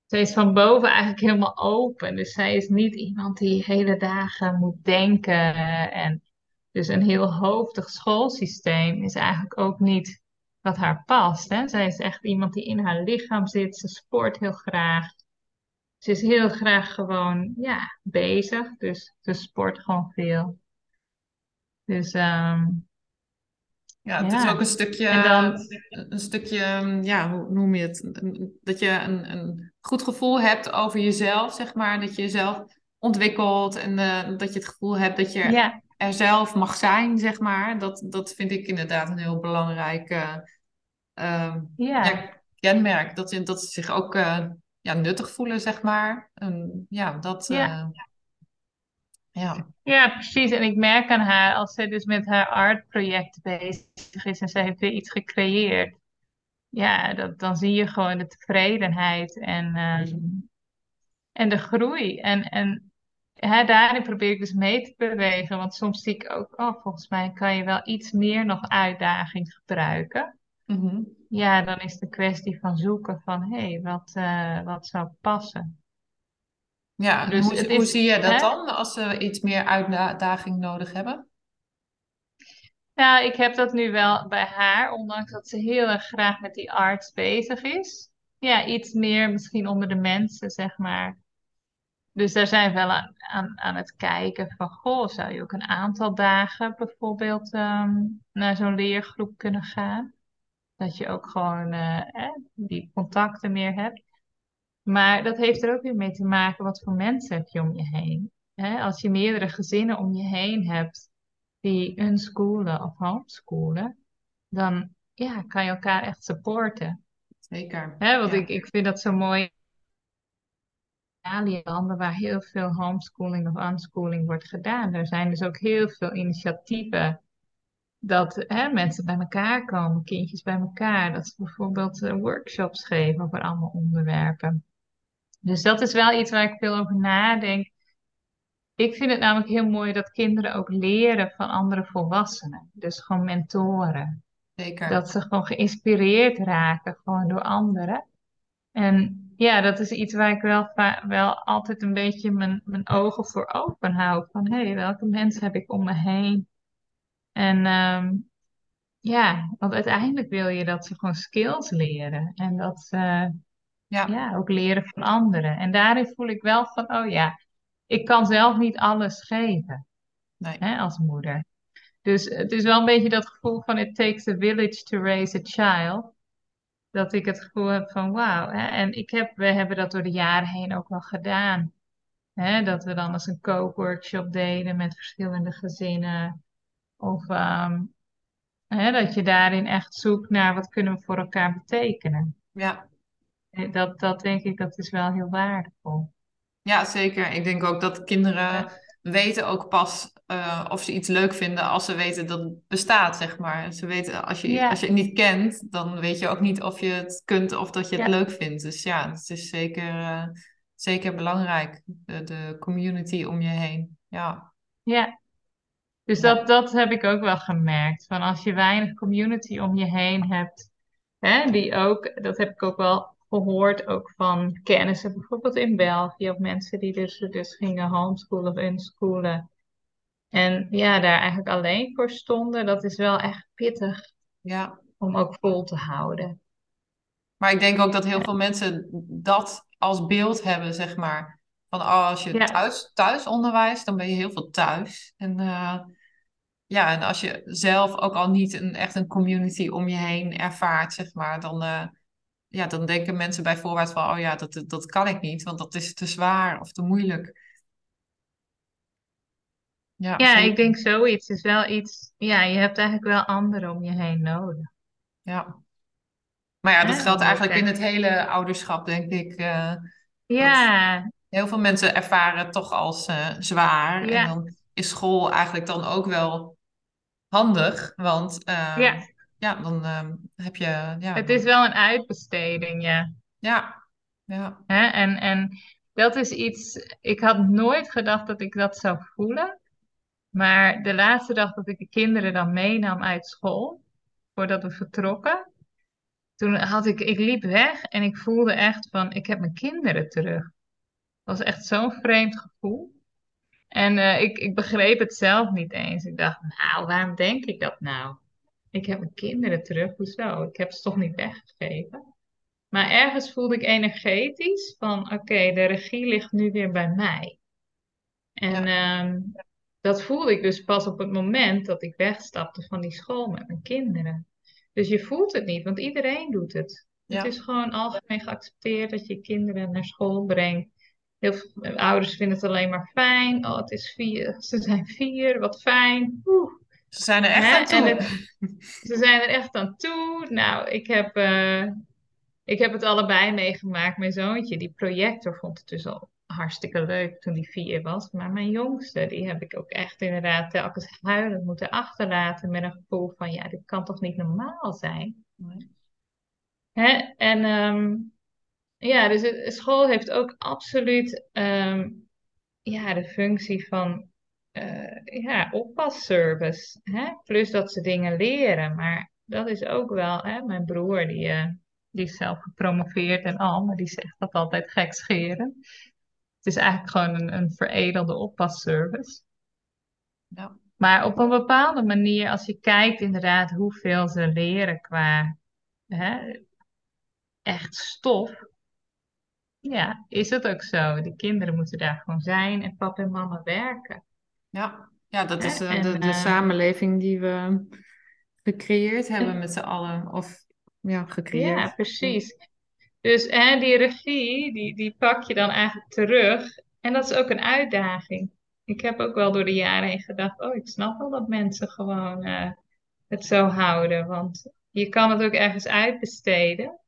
zij is van boven eigenlijk helemaal open. Dus zij is niet iemand die hele dagen moet denken. En dus een heel hoofdig schoolsysteem is eigenlijk ook niet wat haar past. Hè? Zij is echt iemand die in haar lichaam zit. Ze sport heel graag. Ze is heel graag gewoon ja, bezig. Dus ze sport gewoon veel. Dus ehm, Ja, het is ook een stukje, dan- een stukje, mm, ja, hoe noem je het? Dat je een, een goed gevoel hebt over jezelf, zeg maar. Dat je jezelf ontwikkelt en eh, dat je het gevoel hebt dat je ja, er zelf mag zijn, zeg maar. Dat, dat vind ik inderdaad een heel belangrijk eh, ehm, ja. ja, kenmerk. Dat, ze- dat ze zich ook eh, ja, nuttig voelen, zeg maar. Ja, dat... Ja. Ja. Ja, precies. En ik merk aan haar, als zij dus met haar artproject bezig is en zij heeft weer iets gecreëerd. Ja, dat, dan zie je gewoon de tevredenheid en, ehm, en de groei. En, en hè, daarin probeer ik dus mee te bewegen. Want soms zie ik ook, oh, volgens mij kan je wel iets meer nog uitdaging gebruiken. Mhm. Ja, dan is het een kwestie van zoeken van, hé, hey, wat, eh, wat zou passen? Ja, Dus hoe, het hoe is- zie je dat hè? dan als ze iets meer uitdaging nodig hebben? Nou, ik heb dat nu wel bij haar, ondanks dat ze heel erg graag met die arts bezig is. Ja, iets meer misschien onder de mensen, zeg maar. Dus daar zijn we wel aan, aan, aan het kijken van, goh, zou je ook een aantal dagen bijvoorbeeld ehm, naar zo'n leergroep kunnen gaan? Dat je ook gewoon eh, die contacten meer hebt. Maar dat heeft er ook weer mee te maken, wat voor mensen heb je om je heen? Hè, als je meerdere gezinnen om je heen hebt die unschoolen of homeschoolen, dan ja, kan je elkaar echt supporten. Zeker. Want Ja. ik, ik vind dat zo mooi Italië, landen waar heel veel homeschooling of unschooling wordt gedaan. Er zijn dus ook heel veel initiatieven dat hè, mensen bij elkaar komen, kindjes bij elkaar. Dat ze bijvoorbeeld eh, workshops geven over allemaal onderwerpen. Dus dat is wel iets waar ik veel over nadenk. Ik vind het namelijk heel mooi dat kinderen ook leren van andere volwassenen. Dus gewoon mentoren. Zeker. Dat ze gewoon geïnspireerd raken, gewoon door anderen. En ja, dat is iets waar ik wel, wel altijd een beetje mijn, mijn ogen voor open hou. Van hé, hey, welke mensen heb ik om me heen? En ehm, ja, want uiteindelijk wil je dat ze gewoon skills leren. En dat ze Ja, ja, ook leren van anderen. En daarin voel ik wel van, oh ja, ik kan zelf niet alles geven nee. hè, als moeder. Dus het is wel een beetje dat gevoel van it takes a village to raise a child. Dat ik het gevoel heb van wauw. En ik heb, we hebben dat door de jaren heen ook wel gedaan. Hè, dat we dan eens een kookworkshop deden met verschillende gezinnen. Of ehm, hè, dat je daarin echt zoekt naar wat kunnen we voor elkaar betekenen. Ja. Eh, Dat, dat denk ik, dat is wel heel waardevol. Ja, zeker. Ik denk ook dat kinderen weten ook pas eh, of ze iets leuk vinden als ze weten dat het bestaat, zeg maar. Ze weten, als je, als je het niet kent, dan weet je ook niet of je het kunt of dat je het ja, leuk vindt. Dus ja, het is zeker, eh, zeker belangrijk, de, de community om je heen. Ja, ja. Dus ja, dat, dat heb ik ook wel gemerkt. Van als je weinig community om je heen hebt, hè, die ook, dat heb ik ook wel gehoord, ook van kennissen, bijvoorbeeld in België, of mensen die dus, dus gingen homeschoolen of unschoolen. En ja, daar eigenlijk alleen voor stonden, dat is wel echt pittig ja. om ook vol te houden. Maar ik denk ook dat heel Ja, veel mensen dat als beeld hebben, zeg maar. Van oh, als je ja, thuis, thuis onderwijst, dan ben je heel veel thuis. En eh, ja, en als je zelf ook al niet een, echt een community om je heen ervaart, zeg maar, dan, eh, ja, dan denken mensen bij voorbaat van, oh ja, dat, dat kan ik niet, want dat is te zwaar of te moeilijk. Ja, ja, ik denk zoiets is wel iets, ja, je hebt eigenlijk wel anderen om je heen nodig. Ja. Maar ja, dat geldt eigenlijk in het hele ouderschap, denk ik. eh, ja, heel veel mensen ervaren het toch als eh, zwaar. En dan is school eigenlijk dan ook wel handig, want ehm, ja. Ja, dan ehm, heb je, ja, Het is wel een uitbesteding, ja. ja, ja, Hè? En, en dat is iets, ik had nooit gedacht dat ik dat zou voelen. Maar de laatste dag dat ik de kinderen dan meenam uit school, voordat we vertrokken, toen had ik, ik liep weg en ik voelde echt van, ik heb mijn kinderen terug. Dat was echt zo'n vreemd gevoel. En eh, ik, ik begreep het zelf niet eens. Ik dacht, nou, waarom denk ik dat nou? Ik heb mijn kinderen terug, hoezo? Ik heb ze toch niet weggegeven? Maar ergens voelde ik energetisch van, oké, de regie ligt nu weer bij mij. En ja, ehm, dat voelde ik dus pas op het moment dat ik wegstapte van die school met mijn kinderen. Dus je voelt het niet, want iedereen doet het. Het is gewoon algemeen geaccepteerd dat je kinderen naar school brengt. Heel veel ouders vinden het alleen maar fijn. Oh, het is vier, ze zijn vier, wat fijn. Oeh. Ze zijn er echt Hè? aan toe. het, ze zijn er echt aan toe. Nou, ik heb, eh, ik heb het allebei meegemaakt. Mijn zoontje, die projector, vond het dus al hartstikke leuk toen hij vier was. Maar mijn jongste, die heb ik ook echt inderdaad telkens huilend moeten achterlaten. Met een gevoel van, ja, dit kan toch niet normaal zijn? Nee. Hè? En ehm, ja, dus het- school heeft ook absoluut ehm, ja, de functie van eh, ja, oppasservice. Hè? Plus dat ze dingen leren. Maar dat is ook wel, hè, mijn broer, die, eh, die is zelf gepromoveerd en al, maar die zegt dat altijd gekscherend. Het is eigenlijk gewoon een, een veredelde oppasservice. Ja, Maar op een bepaalde manier, als je kijkt inderdaad hoeveel ze leren qua hè, echt stof, ja, is het ook zo. Die kinderen moeten daar gewoon zijn en papa en mama werken. Ja. Ja, dat is eh, En de, de eh, samenleving die we gecreëerd hebben met z'n allen. Of ja, ja, gecreëerd. precies. Dus hè, die regie, die, die pak je dan eigenlijk terug. En dat is ook een uitdaging. Ik heb ook wel door de jaren heen gedacht, oh, ik snap wel dat mensen gewoon eh, het zo houden. Want je kan het ook ergens uitbesteden.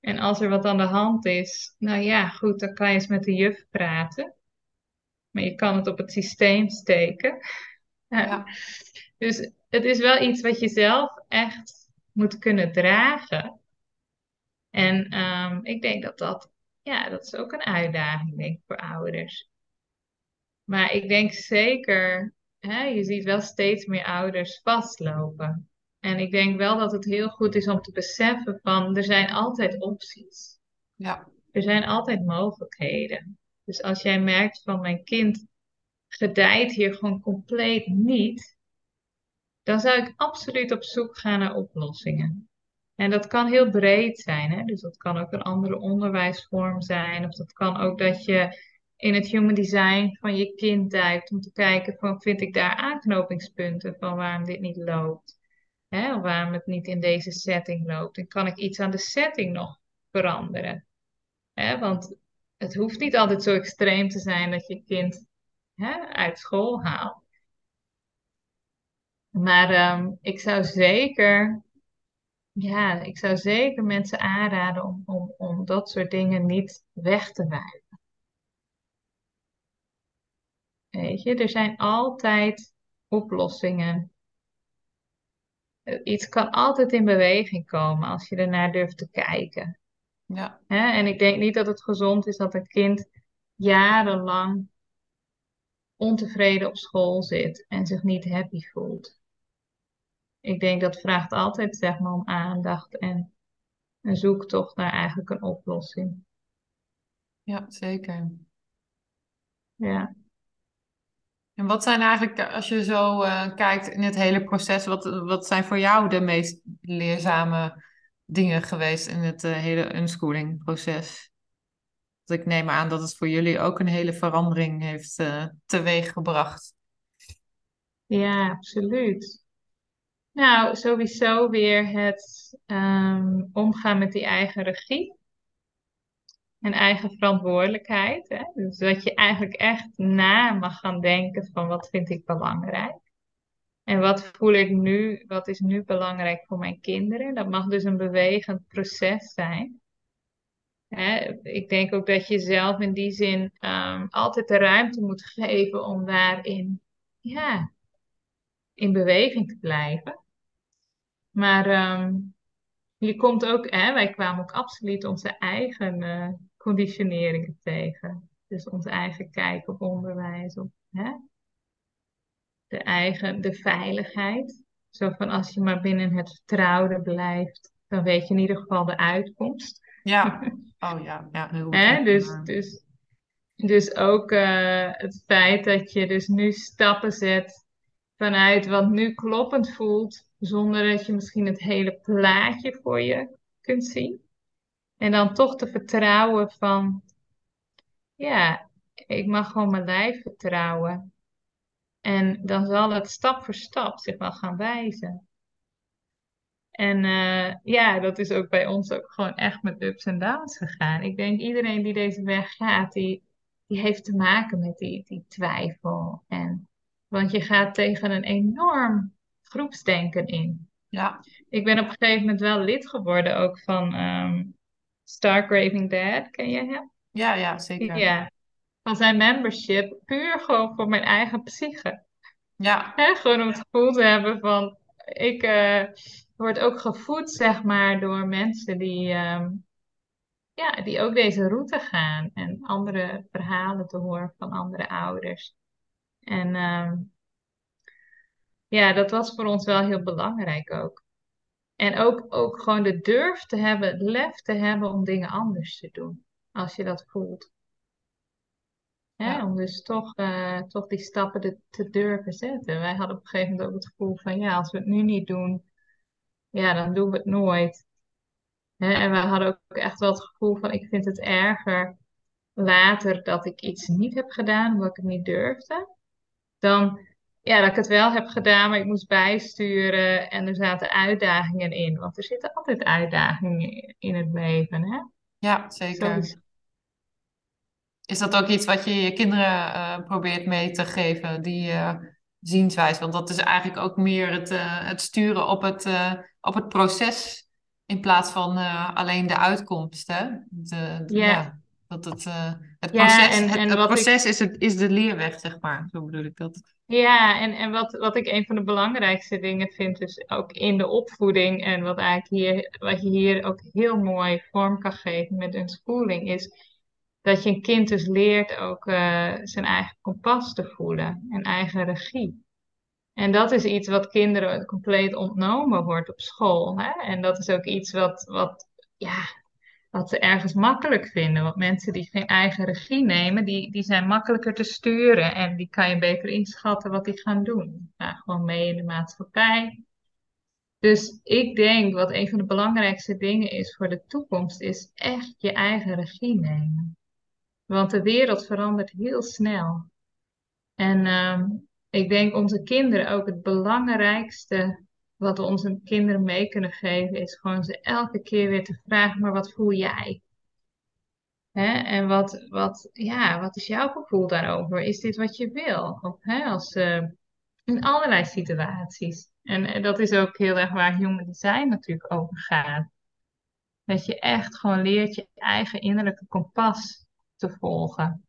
En als er wat aan de hand is, nou ja, goed, dan kan je eens met de juf praten. Maar je kan het op het systeem steken. Ja. Dus het is wel iets wat je zelf echt moet kunnen dragen. En ehm, ik denk dat dat, ja, dat is ook een uitdaging, denk ik, voor ouders. Maar ik denk zeker, hè, je ziet wel steeds meer ouders vastlopen. En ik denk wel dat het heel goed is om te beseffen van, er zijn altijd opties. Ja. Er zijn altijd mogelijkheden. Dus als jij merkt van mijn kind gedijt hier gewoon compleet niet, dan zou ik absoluut op zoek gaan naar oplossingen. En dat kan heel breed zijn, hè? dus dat kan ook een andere onderwijsvorm zijn, of dat kan ook dat je in het human design van je kind duikt om te kijken van vind ik daar aanknopingspunten van waarom dit niet loopt, hè? of waarom het niet in deze setting loopt. En kan ik iets aan de setting nog veranderen? Hè? Want het hoeft niet altijd zo extreem te zijn dat je kind hè, uit school haalt. Maar ehm, ik zou zeker, ja, ik zou zeker mensen aanraden om, om, om dat soort dingen niet weg te wijven. Weet je, er zijn altijd oplossingen. Iets kan altijd in beweging komen als je ernaar durft te kijken. Ja. Hè? En ik denk niet dat het gezond is dat een kind jarenlang ontevreden op school zit en zich niet happy voelt. Ik denk dat vraagt altijd zeg maar om aandacht en een zoektocht naar eigenlijk een oplossing. Ja, zeker. Ja. En wat zijn eigenlijk, als je zo uh, kijkt in het hele proces, wat, wat zijn voor jou de meest leerzame dingen geweest in het uh, hele unschooling proces? Ik neem aan dat het voor jullie ook een hele verandering heeft uh, teweeggebracht. Ja, absoluut. Nou, sowieso weer het um, omgaan met die eigen regie en eigen verantwoordelijkheid. Hè? Dus dat je eigenlijk echt na mag gaan denken van wat vind ik belangrijk. En wat voel ik nu, wat is nu belangrijk voor mijn kinderen? Dat mag dus een bewegend proces zijn. Hè? Ik denk ook dat je zelf in die zin um, altijd de ruimte moet geven om daarin ja, in beweging te blijven. Maar um, je komt ook, hè, wij kwamen ook absoluut onze eigen uh, conditioneringen tegen. Dus onze eigen kijk op onderwijs, op hè? De eigen, de veiligheid. Zo van als je maar binnen het vertrouwde blijft, dan weet je in ieder geval de uitkomst. Ja, oh ja, ja heel goed. Hè? Dus, dus, dus ook uh, het feit dat je dus nu stappen zet vanuit wat nu kloppend voelt, zonder dat je misschien het hele plaatje voor je kunt zien. En dan toch te vertrouwen van, ja, ik mag gewoon mijn lijf vertrouwen. En dan zal het stap voor stap zich wel gaan wijzen. En uh, ja, dat is ook bij ons ook gewoon echt met ups en downs gegaan. Ik denk iedereen die deze weg gaat, die, die heeft te maken met die, die twijfel. En, want je gaat tegen een enorm groepsdenken in. Ja. Ik ben op een gegeven moment wel lid geworden ook van um, Star Craving Dad. Ken je hem? Ja, ja, zeker. Ja. Van zijn membership. Puur gewoon voor mijn eigen psyche. Ja. He, gewoon om het gevoel te hebben van... Ik uh, word ook gevoed, zeg maar, door mensen die... Um, ja, die ook deze route gaan. En andere verhalen te horen van andere ouders. En... Um, ja, dat was voor ons wel heel belangrijk ook. En ook, ook gewoon de durf te hebben, het lef te hebben om dingen anders te doen. Als je dat voelt. Ja, Om dus toch, uh, toch die stappen te, te durven zetten. Wij hadden op een gegeven moment ook het gevoel van ja, als we het nu niet doen, ja, dan doen we het nooit. Hè? En we hadden ook echt wel het gevoel van ik vind het erger later dat ik iets niet heb gedaan omdat ik het niet durfde. Dan ja, dat ik het wel heb gedaan, maar ik moest bijsturen en er zaten uitdagingen in. Want er zitten altijd uitdagingen in het leven, hè? Ja, zeker. Is dat ook iets wat je je kinderen uh, probeert mee te geven, die uh, zienswijze? Want dat is eigenlijk ook meer het, uh, het sturen op het, op het proces In plaats van eh, alleen de uitkomst, hè? De, de- Ja, ja, dat het, eh, het ja proces, en, het, en het wat ik proces is, het, is de leerweg, zeg maar. Zo bedoel ik dat. Ja, en, en wat, wat ik een van de belangrijkste dingen vind, dus ook in de opvoeding en wat eigenlijk hier, wat je hier ook heel mooi vorm kan geven met unschooling, is dat je een kind dus leert ook eh, zijn eigen kompas te voelen en eigen regie. En dat is iets wat kinderen compleet ontnomen wordt op school. Hè? En dat is ook iets wat, wat, ja, wat ze ergens makkelijk vinden. Want mensen die geen eigen regie nemen, die, die zijn makkelijker te sturen. En die kan je beter inschatten wat die gaan doen. Gewoon mee in de maatschappij. Dus ik denk wat een van de belangrijkste dingen is voor de toekomst, is echt je eigen regie nemen. Want de wereld verandert heel snel. En ehm, ik denk onze kinderen ook het belangrijkste wat we onze kinderen mee kunnen geven, is gewoon ze elke keer weer te vragen, maar wat voel jij? Hè? En wat, wat, ja, wat is jouw gevoel daarover? Is dit wat je wil? Hè, als, eh, in allerlei situaties. En, en dat is ook heel erg waar human design natuurlijk over gaat. Dat je echt gewoon leert je eigen innerlijke kompas te volgen.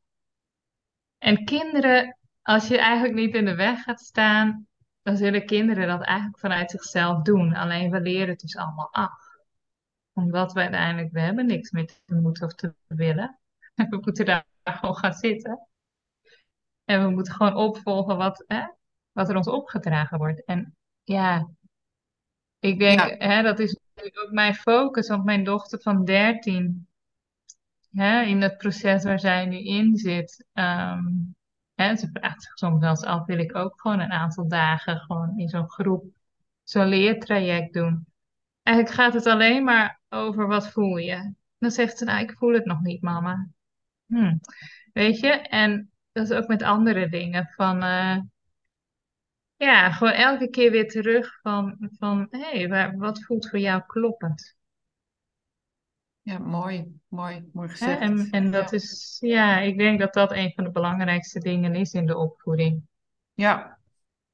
En kinderen, als je eigenlijk niet in de weg gaat staan, dan zullen kinderen dat eigenlijk vanuit zichzelf doen. Alleen we leren het dus allemaal af. Omdat we uiteindelijk, we hebben niks meer te moeten of te willen. We moeten daar gewoon gaan zitten. En we moeten gewoon opvolgen wat, hè, wat er ons opgedragen wordt. En ja, ik denk, Ja, hè, dat is ook mijn focus. Want mijn dochter van 13, hè, in het proces waar zij nu in zit, ehm, hè, ze vraagt zich soms wel af, wil ik ook gewoon een aantal dagen gewoon in zo'n groep, zo'n leertraject doen. Eigenlijk gaat het alleen maar over wat voel je. Dan zegt ze, nou, ik voel het nog niet, mama. Hm. Weet je? En dat is ook met andere dingen. Van, eh, ja, gewoon elke keer weer terug van, van hé, hey, wat voelt voor jou kloppend? Ja, mooi, mooi, mooi Hè? En, gezegd. en dat Ja, is, ja, ik denk dat dat een van de belangrijkste dingen is in de opvoeding. ja.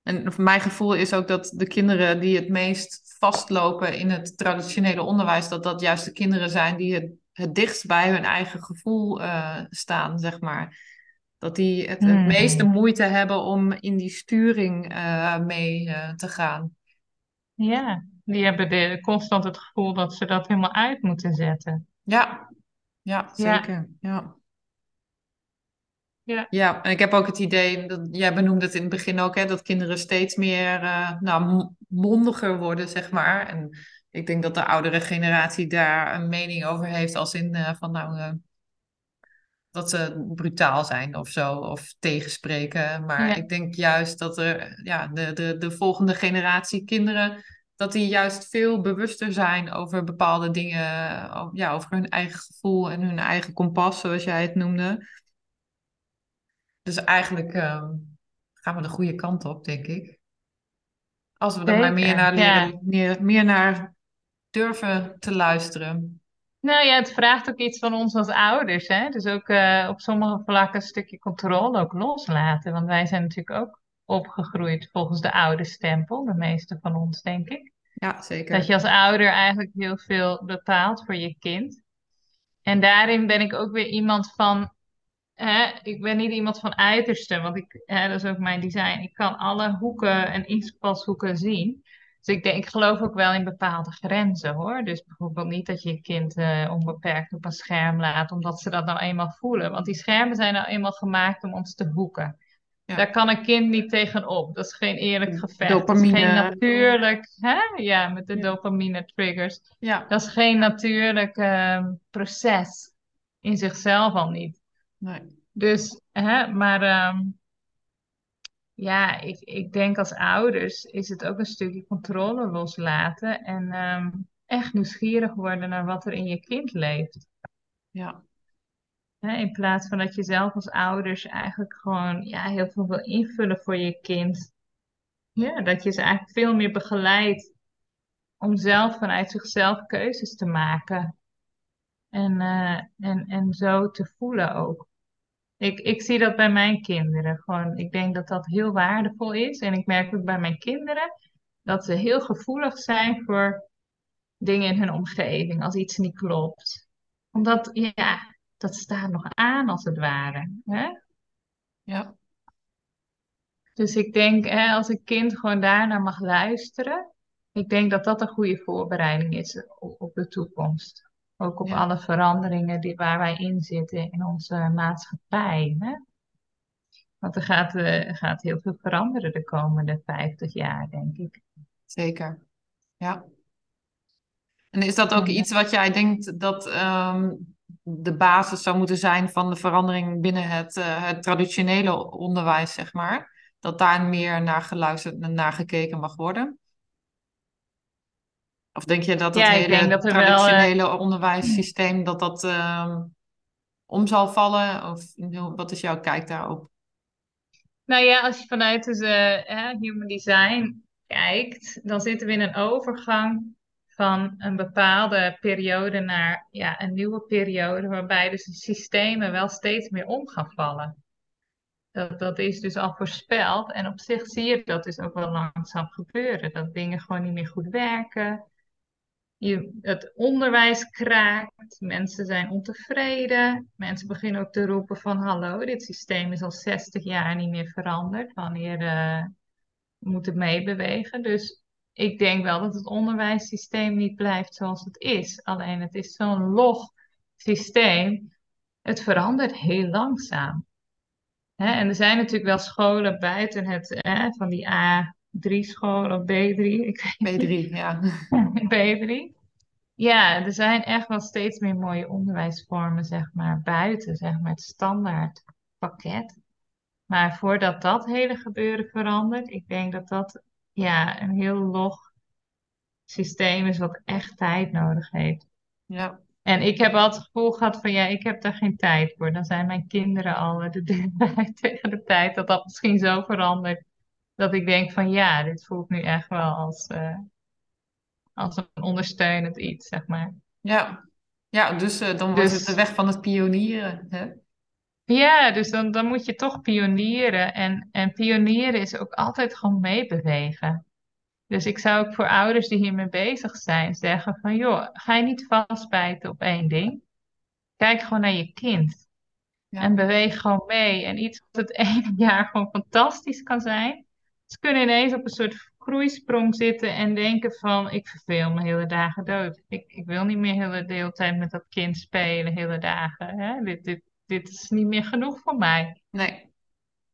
En mijn gevoel is ook dat de kinderen die het meest vastlopen in het traditionele onderwijs, dat dat juist de kinderen zijn die het, het dichtst bij hun eigen gevoel eh, staan, zeg maar. Dat die het, het meeste Hmm. moeite hebben om in die sturing eh, mee eh, te gaan. Ja, die hebben de, constant het gevoel dat ze dat helemaal uit moeten zetten. Ja, ja, zeker. Ja. ja, Ja, en ik heb ook het idee, dat, jij benoemde het in het begin ook, hè, dat kinderen steeds meer eh, nou, mondiger worden, zeg maar. En ik denk dat de oudere generatie daar een mening over heeft, als in eh, van nou, eh, dat ze brutaal zijn of zo, of tegenspreken. Maar ja, ik denk juist dat er, ja, de, de, de volgende generatie kinderen, dat die juist veel bewuster zijn over bepaalde dingen, ja, over hun eigen gevoel en hun eigen kompas, zoals jij het noemde. Dus eigenlijk ehm, gaan we de goede kant op, denk ik. Als we er maar meer naar Ja. leren, meer, meer naar durven te luisteren. Nou ja, het vraagt ook iets van ons als ouders, hè? Dus ook eh, op sommige vlakken een stukje controle ook loslaten. Want wij zijn natuurlijk ook opgegroeid volgens de oude stempel, de meeste van ons, denk ik. Ja, Dat zeker. je als ouder eigenlijk heel veel bepaalt voor je kind. En daarin ben ik ook weer iemand van, hè, ik ben niet iemand van uiterste, want ik, hè, dat is ook mijn design. Ik kan alle hoeken en invalshoeken zien. Dus ik denk, ik geloof ook wel in bepaalde grenzen hoor. Dus bijvoorbeeld niet dat je je kind eh, onbeperkt op een scherm laat, omdat ze dat nou eenmaal voelen. Want die schermen zijn nou eenmaal gemaakt om ons te hoeken. Daar kan een kind niet tegenop. Dat is geen eerlijk gevecht. Dat is geen dopamine. natuurlijk, hè? Ja, met de Ja, dopamine triggers. ja, Dat is geen natuurlijk ehm, proces in zichzelf al niet. nee. Dus, hè, maar ehm, ja, ik, ik denk als ouders is het ook een stukje controle loslaten en ehm, echt nieuwsgierig worden naar wat er in je kind leeft. Ja, Hè, in plaats van dat je zelf als ouders eigenlijk gewoon ja, heel veel wil invullen voor je kind. Ja, dat je ze eigenlijk veel meer begeleidt om zelf vanuit zichzelf keuzes te maken. En, eh, en, en zo te voelen ook. Ik, ik zie dat bij mijn kinderen. Gewoon, ik denk dat dat heel waardevol is. En ik merk ook bij mijn kinderen dat ze heel gevoelig zijn voor dingen in hun omgeving als iets niet klopt. Omdat, ja, dat staat nog aan als het ware. Hè? Ja, Dus ik denk, hè, als een kind gewoon daarnaar mag luisteren, ik denk dat dat een goede voorbereiding is op, de toekomst. Ook op Ja. alle veranderingen die, waar wij in zitten in onze maatschappij. Hè? Want er gaat, eh, gaat heel veel veranderen de komende 50 jaar, denk ik. zeker. Ja. En is dat ook iets wat jij denkt dat ehm, de basis zou moeten zijn van de verandering binnen het, eh, het traditionele onderwijs, zeg maar? Dat daar meer naar geluisterd en naar gekeken mag worden? Of denk je dat het ja, hele dat wel. eh, traditionele onderwijssysteem dat dat ehm, om zal vallen? Of wat is jouw kijk daarop? Nou ja, als je vanuit dus, human design kijkt, dan zitten we in een overgang van een bepaalde periode naar ja, een nieuwe periode, waarbij dus de systemen wel steeds meer om gaan vallen. Dat, dat is dus al voorspeld en op zich zie je dat dus ook wel langzaam gebeuren, dat dingen gewoon niet meer goed werken. Je, het onderwijs kraakt, mensen zijn ontevreden, mensen beginnen ook te roepen van hallo, dit systeem is al 60 jaar niet meer veranderd, wanneer eh, moet het meebewegen. Dus ik denk wel dat het onderwijssysteem niet blijft zoals het is. Alleen het is zo'n log systeem, het verandert heel langzaam. En er zijn natuurlijk wel scholen buiten het, van die A3-school of B3, ik weet B3, ja. B3. Ja, er zijn echt wel steeds meer mooie onderwijsvormen, zeg maar, buiten, zeg maar, het standaard pakket. Maar voordat dat hele gebeuren verandert, ik denk dat dat, ja, een heel log systeem is wat echt tijd nodig heeft. Ja, En ik heb altijd het gevoel gehad van, ja, ik heb daar geen tijd voor. Dan zijn mijn kinderen al eh, de tegen de tijd dat dat misschien zo verandert. Dat ik denk van, ja, dit voelt nu echt wel als, eh, als een ondersteunend iets, zeg maar. ja. Ja, dus eh, dan wordt het de Dus weg van het pionieren, hè? Ja, dus dan, dan moet je toch pionieren. En, en pionieren is ook altijd gewoon meebewegen. Dus ik zou ook voor ouders die hiermee bezig zijn zeggen van, joh, ga je niet vastbijten op één ding. Kijk gewoon naar je kind. En beweeg gewoon mee. En iets wat het ene jaar gewoon fantastisch kan zijn. Ze kunnen ineens op een soort groeisprong zitten en denken van, ik verveel me hele dagen dood. Ik, ik wil niet meer hele de hele tijd met dat kind spelen, hele dagen. Hè? Dit, dit, dit is niet meer genoeg voor mij. nee.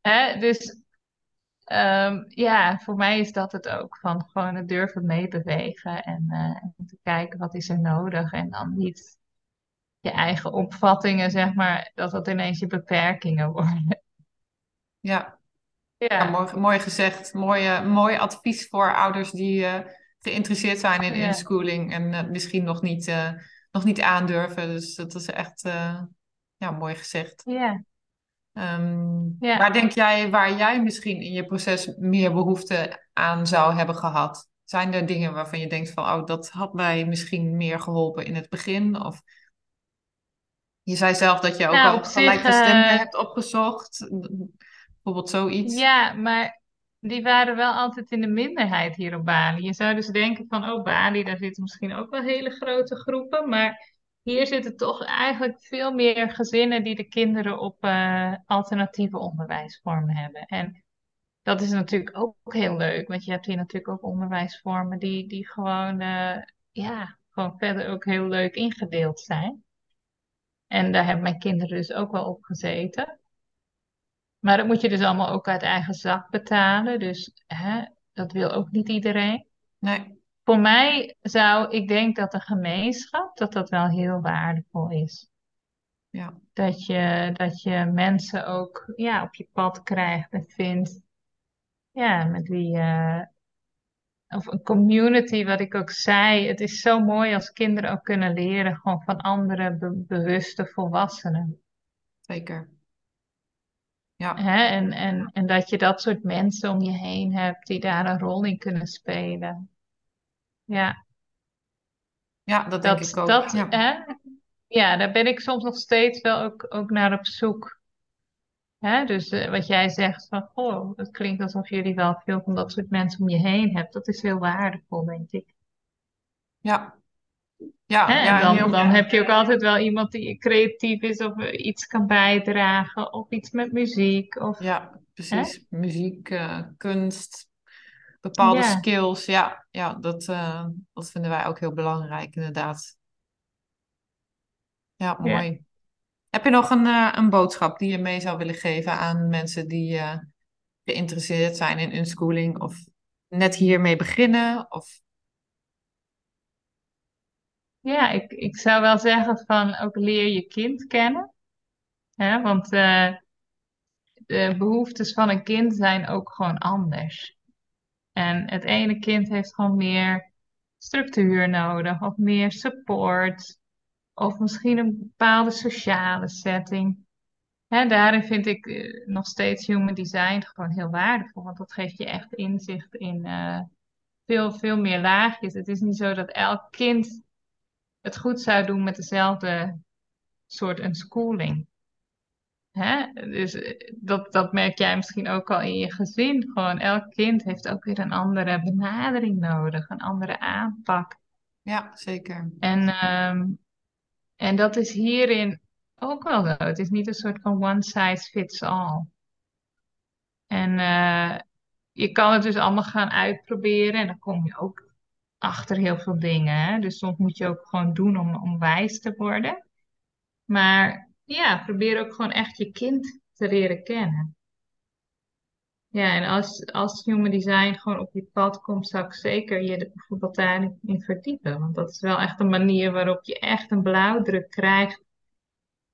Hè? Dus ehm, ja, voor mij is dat het ook. Van gewoon het durven meebewegen en, eh, en te kijken wat is er nodig. En dan niet je eigen opvattingen, zeg maar, dat dat ineens je beperkingen worden. Ja, ja Ja, mooi, mooi gezegd. Mooi, mooi advies voor ouders die eh, geïnteresseerd zijn in ja, inschooling en eh, misschien nog niet, nog niet aandurven. Dus dat is echt ja, mooi gezegd. ja, Ehm, ja. waar denk jij, waar jij misschien in je proces meer behoefte aan zou hebben gehad? Zijn er dingen waarvan je denkt van, oh, dat had mij misschien meer geholpen in het begin? Of je zei zelf dat je ook Nou, zich, gelijkgestemden eh, hebt opgezocht. Bijvoorbeeld zoiets. ja, maar die waren wel altijd in de minderheid hier op Bali. Je zou dus denken van, oh, Bali, daar zitten misschien ook wel hele grote groepen, maar hier zitten toch eigenlijk veel meer gezinnen die de kinderen op eh, alternatieve onderwijsvormen hebben. En dat is natuurlijk ook heel leuk, want je hebt hier natuurlijk ook onderwijsvormen die, die gewoon, eh, ja, gewoon verder ook heel leuk ingedeeld zijn. En daar hebben mijn kinderen dus ook wel op gezeten. Maar dat moet je dus allemaal ook uit eigen zak betalen. Dus hè, dat wil ook niet iedereen. Nee, Voor mij zou, ik denk dat de gemeenschap, dat dat wel heel waardevol is. ja, Dat je, dat je mensen ook ja, op je pad krijgt en vindt, ja, met wie je, of een community, wat ik ook zei. Het is zo mooi als kinderen ook kunnen leren gewoon van andere be- bewuste volwassenen. zeker. Ja, Hè? En, en, en dat je dat soort mensen om je heen hebt die daar een rol in kunnen spelen. Ja, ja, dat denk ik dat, ook. dat, Ja, hè? Ja, daar ben ik soms nog steeds wel ook, ook naar op zoek. Hè? Dus eh, wat jij zegt van, goh, het klinkt alsof jullie wel veel van dat soort mensen om je heen hebt. Dat is heel waardevol, denk ik. ja. Ja, Hè? En ja, dan, heel dan heb je ook altijd wel iemand die creatief is of eh, iets kan bijdragen of iets met muziek. Of, Ja, hè? precies. Muziek, eh, kunst, bepaalde skills. Ja, ja dat, eh, dat vinden wij ook heel belangrijk, inderdaad. Ja, mooi. Heb je nog een, eh, een boodschap die je mee zou willen geven aan mensen die eh, geïnteresseerd zijn in unschooling of net hiermee beginnen? Of... Ja, ik, ik zou wel zeggen van ook leer je kind kennen. Hè? Want de behoeftes van een kind zijn ook gewoon anders. En het ene kind heeft gewoon meer structuur nodig, of meer support, of misschien een bepaalde sociale setting. Hè, daarin vind ik eh, nog steeds human design gewoon heel waardevol, want dat geeft je echt inzicht in eh, veel, veel meer laagjes. Het is niet zo dat elk kind het goed zou doen met dezelfde soort unschooling. Hè? Dus eh, dat, dat merk jij misschien ook al in je gezin. Gewoon elk kind heeft ook weer een andere benadering nodig, een andere aanpak. Ja, zeker. En, ehm, en dat is hierin ook wel zo. Het is niet een soort van one size fits all. En eh, je kan het dus allemaal gaan uitproberen en dan kom je ook achter heel veel dingen. Hè? Dus soms moet je ook gewoon doen om, om wijs te worden. Maar ja, probeer ook gewoon echt je kind te leren kennen. Ja, en als, als human design gewoon op je pad komt, zou ik zeker je er bijvoorbeeld daarin in verdiepen. Want dat is wel echt een manier waarop je echt een blauwdruk krijgt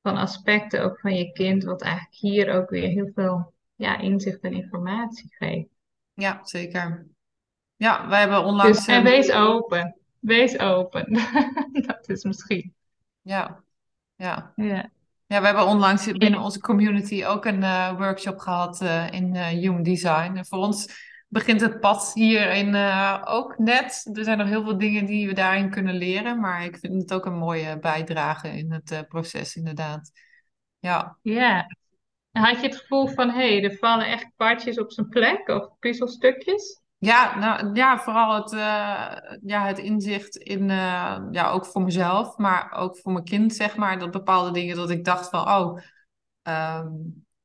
van aspecten ook van je kind, wat eigenlijk hier ook weer heel veel ja, inzicht en informatie geeft. Ja, zeker. Ja, wij hebben Dus, onlangs... en ehm, wees open. Wees open. Dat is misschien. ja, ja. Ja. Ja, we hebben onlangs binnen onze community ook een eh, workshop gehad eh, in eh, Human Design. En voor ons begint het pad hierin ook net. Er zijn nog heel veel dingen die we daarin kunnen leren, maar ik vind het ook een mooie bijdrage in het proces, inderdaad. Ja. Ja. Had je het gevoel van, hé, hey, er vallen echt kwartjes op zijn plek of puzzelstukjes? Ja, nou, ja, vooral het, eh, ja, het inzicht in, eh, ja, ook voor mezelf, maar ook voor mijn kind, zeg maar, dat bepaalde dingen dat ik dacht van, oh, ehm,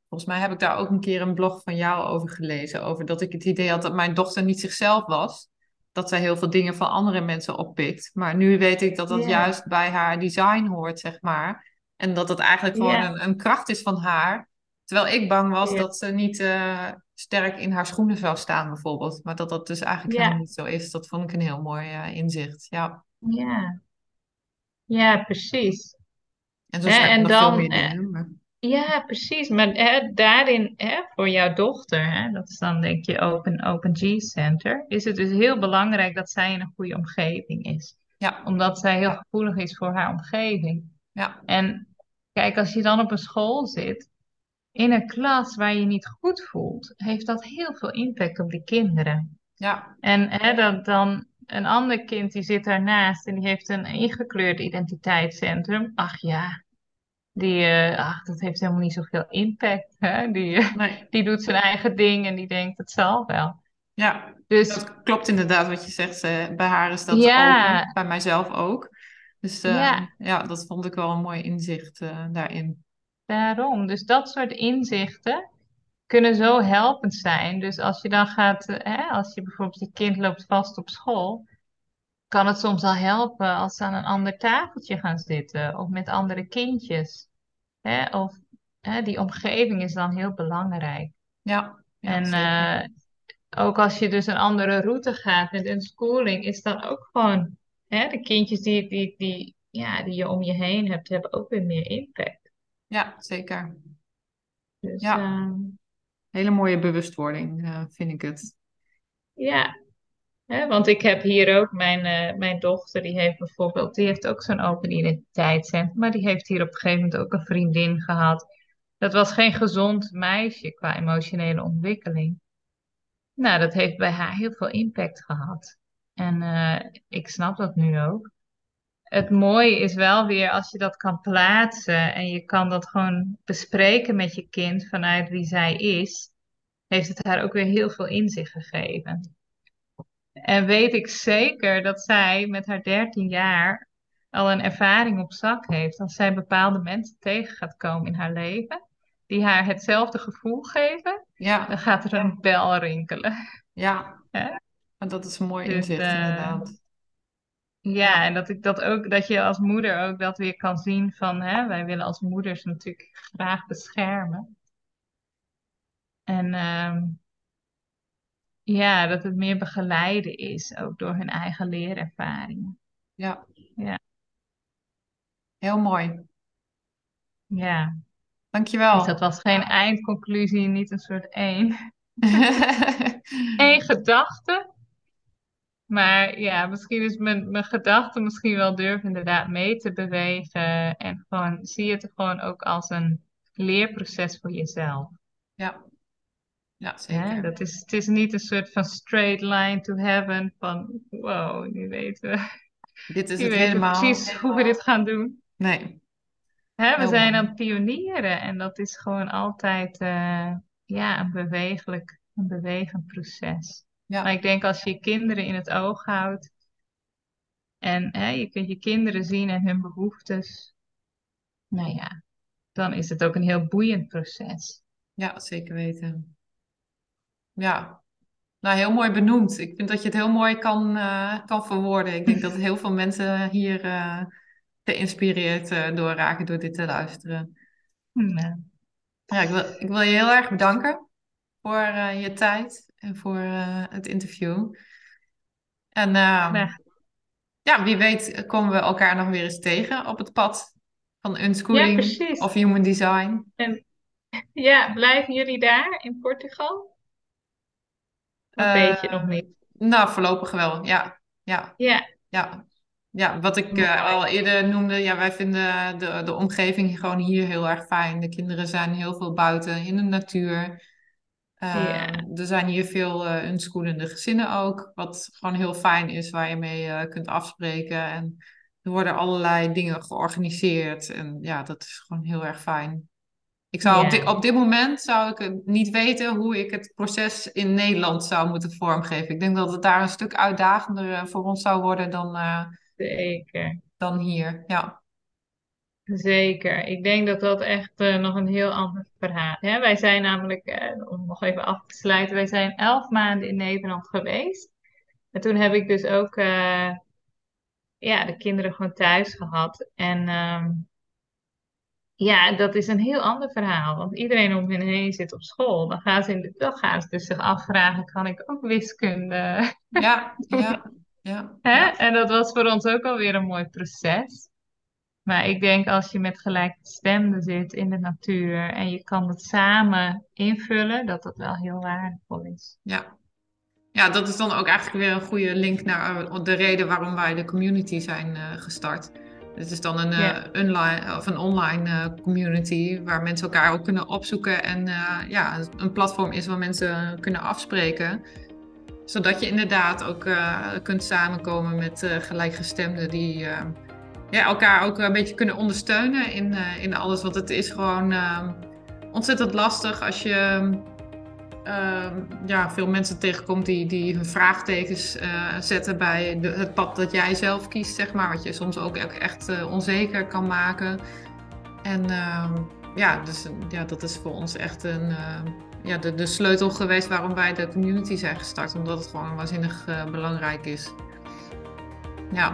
volgens mij heb ik daar ook een keer een blog van jou over gelezen, over dat ik het idee had dat mijn dochter niet zichzelf was, dat zij heel veel dingen van andere mensen oppikt, maar nu weet ik dat dat juist bij haar design hoort, zeg maar, en dat het eigenlijk gewoon een, een kracht is van haar, terwijl ik bang was Ja. dat ze niet eh, sterk in haar schoenen zou staan, bijvoorbeeld. Maar dat dat dus eigenlijk Ja. helemaal niet zo is. Dat vond ik een heel mooi eh, inzicht. Ja. Ja. Ja, precies. En zo zijn er veel dan, meer eh, dingen. Maar... ja, precies. Maar hè, daarin, hè, voor jouw dochter, hè, dat is dan denk je Open, Open G Center, is het dus heel belangrijk dat zij in een goede omgeving is. Ja, Omdat zij heel gevoelig is voor haar omgeving. ja, En kijk, als je dan op een school zit, in een klas waar je niet goed voelt, heeft dat heel veel impact op die kinderen. ja, En hè, dan, dan een ander kind die zit daarnaast en die heeft een ingekleurd identiteitscentrum. Ach ja, die, eh, ach, dat heeft helemaal niet zoveel impact. Hè? Die, eh, nee, die doet zijn eigen ding en die denkt, het zal wel. ja. Dus Dat klopt inderdaad wat je zegt. eh, bij haar is dat ja, ook. Bij mijzelf ook. Dus ja, ja, dat vond ik wel een mooi inzicht daarin. Daarom. Dus dat soort inzichten kunnen zo helpend zijn. Dus als je dan gaat, eh, hè, als je bijvoorbeeld je kind loopt vast op school, kan het soms al helpen als ze aan een ander tafeltje gaan zitten of met andere kindjes. Hè? Of hè, die omgeving is dan heel belangrijk. Ja, ja, En eh, ook als je dus een andere route gaat met een schooling, is dan ook gewoon hè, de kindjes die, die, die, ja, die je om je heen hebt, hebben ook weer meer impact. Ja, zeker. Dus Ja, ehm, hele mooie bewustwording eh, vind ik het. ja, want ik heb hier ook mijn, eh, mijn dochter, die heeft bijvoorbeeld, die heeft ook zo'n open identiteitscentrum, maar die heeft hier op een gegeven moment ook een vriendin gehad. Dat was geen gezond meisje qua emotionele ontwikkeling. Nou, dat heeft bij haar heel veel impact gehad. En eh, ik snap dat nu ook. Het mooie is wel weer als je dat kan plaatsen en je kan dat gewoon bespreken met je kind vanuit wie zij is, heeft het haar ook weer heel veel inzicht gegeven. En weet ik zeker dat zij met haar 13 jaar al een ervaring op zak heeft, als zij bepaalde mensen tegen gaat komen in haar leven, die haar hetzelfde gevoel geven, Ja, dan gaat er een bel rinkelen. ja. En dat is een mooi Dus, inzicht, eh, inderdaad. Ja, en dat ik dat ook, dat je als moeder ook dat weer kan zien van, hè, wij willen als moeders natuurlijk graag beschermen. En ehm, ja, dat het meer begeleiden is, ook door hun eigen leerervaringen. Ja. Ja. Heel mooi. Ja, Dankjewel. dus dat was geen eindconclusie, niet een soort één, één gedachte. Maar ja, misschien is mijn, mijn gedachte misschien wel durven inderdaad mee te bewegen. En gewoon zie het gewoon ook als een leerproces voor jezelf. Ja. Ja, Hè? zeker. Dat is, het is niet een soort van straight line to heaven van wow, nu weten we, Dit is nu het helemaal. precies hoe we dit gaan doen. Nee. Hè, we zijn aan het pionieren en dat is gewoon altijd eh, ja, een bewegelijk, een bewegend proces. Maar Ja. ik denk als je kinderen in het oog houdt en hè, je kunt je kinderen zien en hun behoeftes, nou ja, dan is het ook een heel boeiend proces. Ja, zeker weten. Ja. Nou, heel mooi benoemd. Ik vind dat je het heel mooi kan, eh, kan verwoorden. Ik denk dat heel veel mensen hier eh, geïnspireerd eh, door raken door dit te luisteren. Ja, ik wil, ik wil je heel erg bedanken voor je tijd voor eh, het interview. En ehm, ja, wie weet komen we elkaar nog weer eens tegen op het pad van unschooling of human design. En ja, blijven jullie daar in Portugal? Of Eh, weet je nog niet? Nou, voorlopig wel. Ja, ja, Ja, ja. Ja, wat ik eh, al eerder noemde, ja, wij vinden de, de omgeving gewoon hier heel erg fijn. De kinderen zijn heel veel buiten in de natuur. Eh, Ja. er zijn hier veel eh unschoolende gezinnen ook, wat gewoon heel fijn is, waar je mee eh, kunt afspreken. En er worden allerlei dingen georganiseerd. En ja, dat is gewoon heel erg fijn. Ik zou op, dit, op dit moment zou ik het niet weten hoe ik het proces in Nederland zou moeten vormgeven. Ik denk dat het daar een stuk uitdagender eh, voor ons zou worden dan, eh, zeker. dan hier. Ja, Zeker. Ik denk dat dat echt eh, nog een heel ander verhaal is. Wij zijn namelijk, eh, om nog even af te sluiten, wij zijn elf maanden in Nederland geweest. En toen heb ik dus ook eh, ja, de kinderen gewoon thuis gehad. En ehm, ja, dat is een heel ander verhaal. Want iedereen om hen heen zit op school. Dan gaan ze, in de, dan gaan ze dus zich afvragen, kan ik ook wiskunde? ja, ja, ja. Hè? ja. En dat was voor ons ook alweer een mooi proces. Maar ik denk als je met gelijkgestemden zit in de natuur en je kan het samen invullen, dat dat wel heel waardevol is. Ja. Ja, dat is dan ook eigenlijk weer een goede link naar eh, de reden waarom wij de community zijn eh, gestart. Het is dan een, eh, online, of een online community waar mensen elkaar ook kunnen opzoeken en ja, een platform is waar mensen kunnen afspreken. Zodat je inderdaad ook kunt samenkomen met gelijkgestemden die ja, elkaar ook een beetje kunnen ondersteunen in, eh, in alles. Want het is gewoon eh, ontzettend lastig als je ehm, ja, veel mensen tegenkomt die, die hun vraagtekens eh, zetten bij de, het pad dat jij zelf kiest, zeg maar. Wat je soms ook echt- eh, onzeker kan maken. En ehm, ja, dus ja, dat is voor ons echt een, ja, de, de sleutel geweest waarom wij de community zijn gestart. Omdat het gewoon waanzinnig belangrijk is. Ja,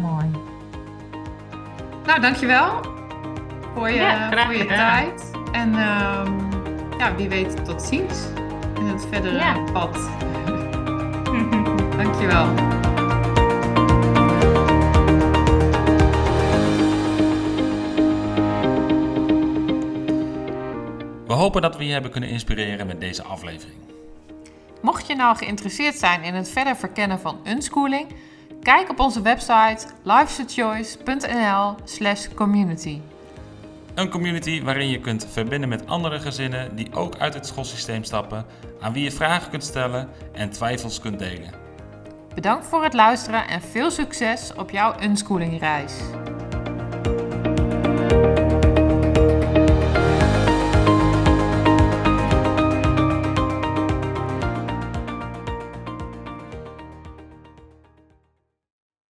mooi. nou dankjewel voor je, Ja, voor je tijd. En ehm, ja, wie weet tot ziens in het verdere Ja. pad. Dankjewel. We hopen dat we je hebben kunnen inspireren met deze aflevering. Mocht je nou geïnteresseerd zijn in het verder verkennen van unschooling, kijk op onze website lifesachoice.nl slash community. Een community waarin je kunt verbinden met andere gezinnen die ook uit het schoolsysteem stappen, aan wie je vragen kunt stellen en twijfels kunt delen. Bedankt voor het luisteren en veel succes op jouw unschooling reis.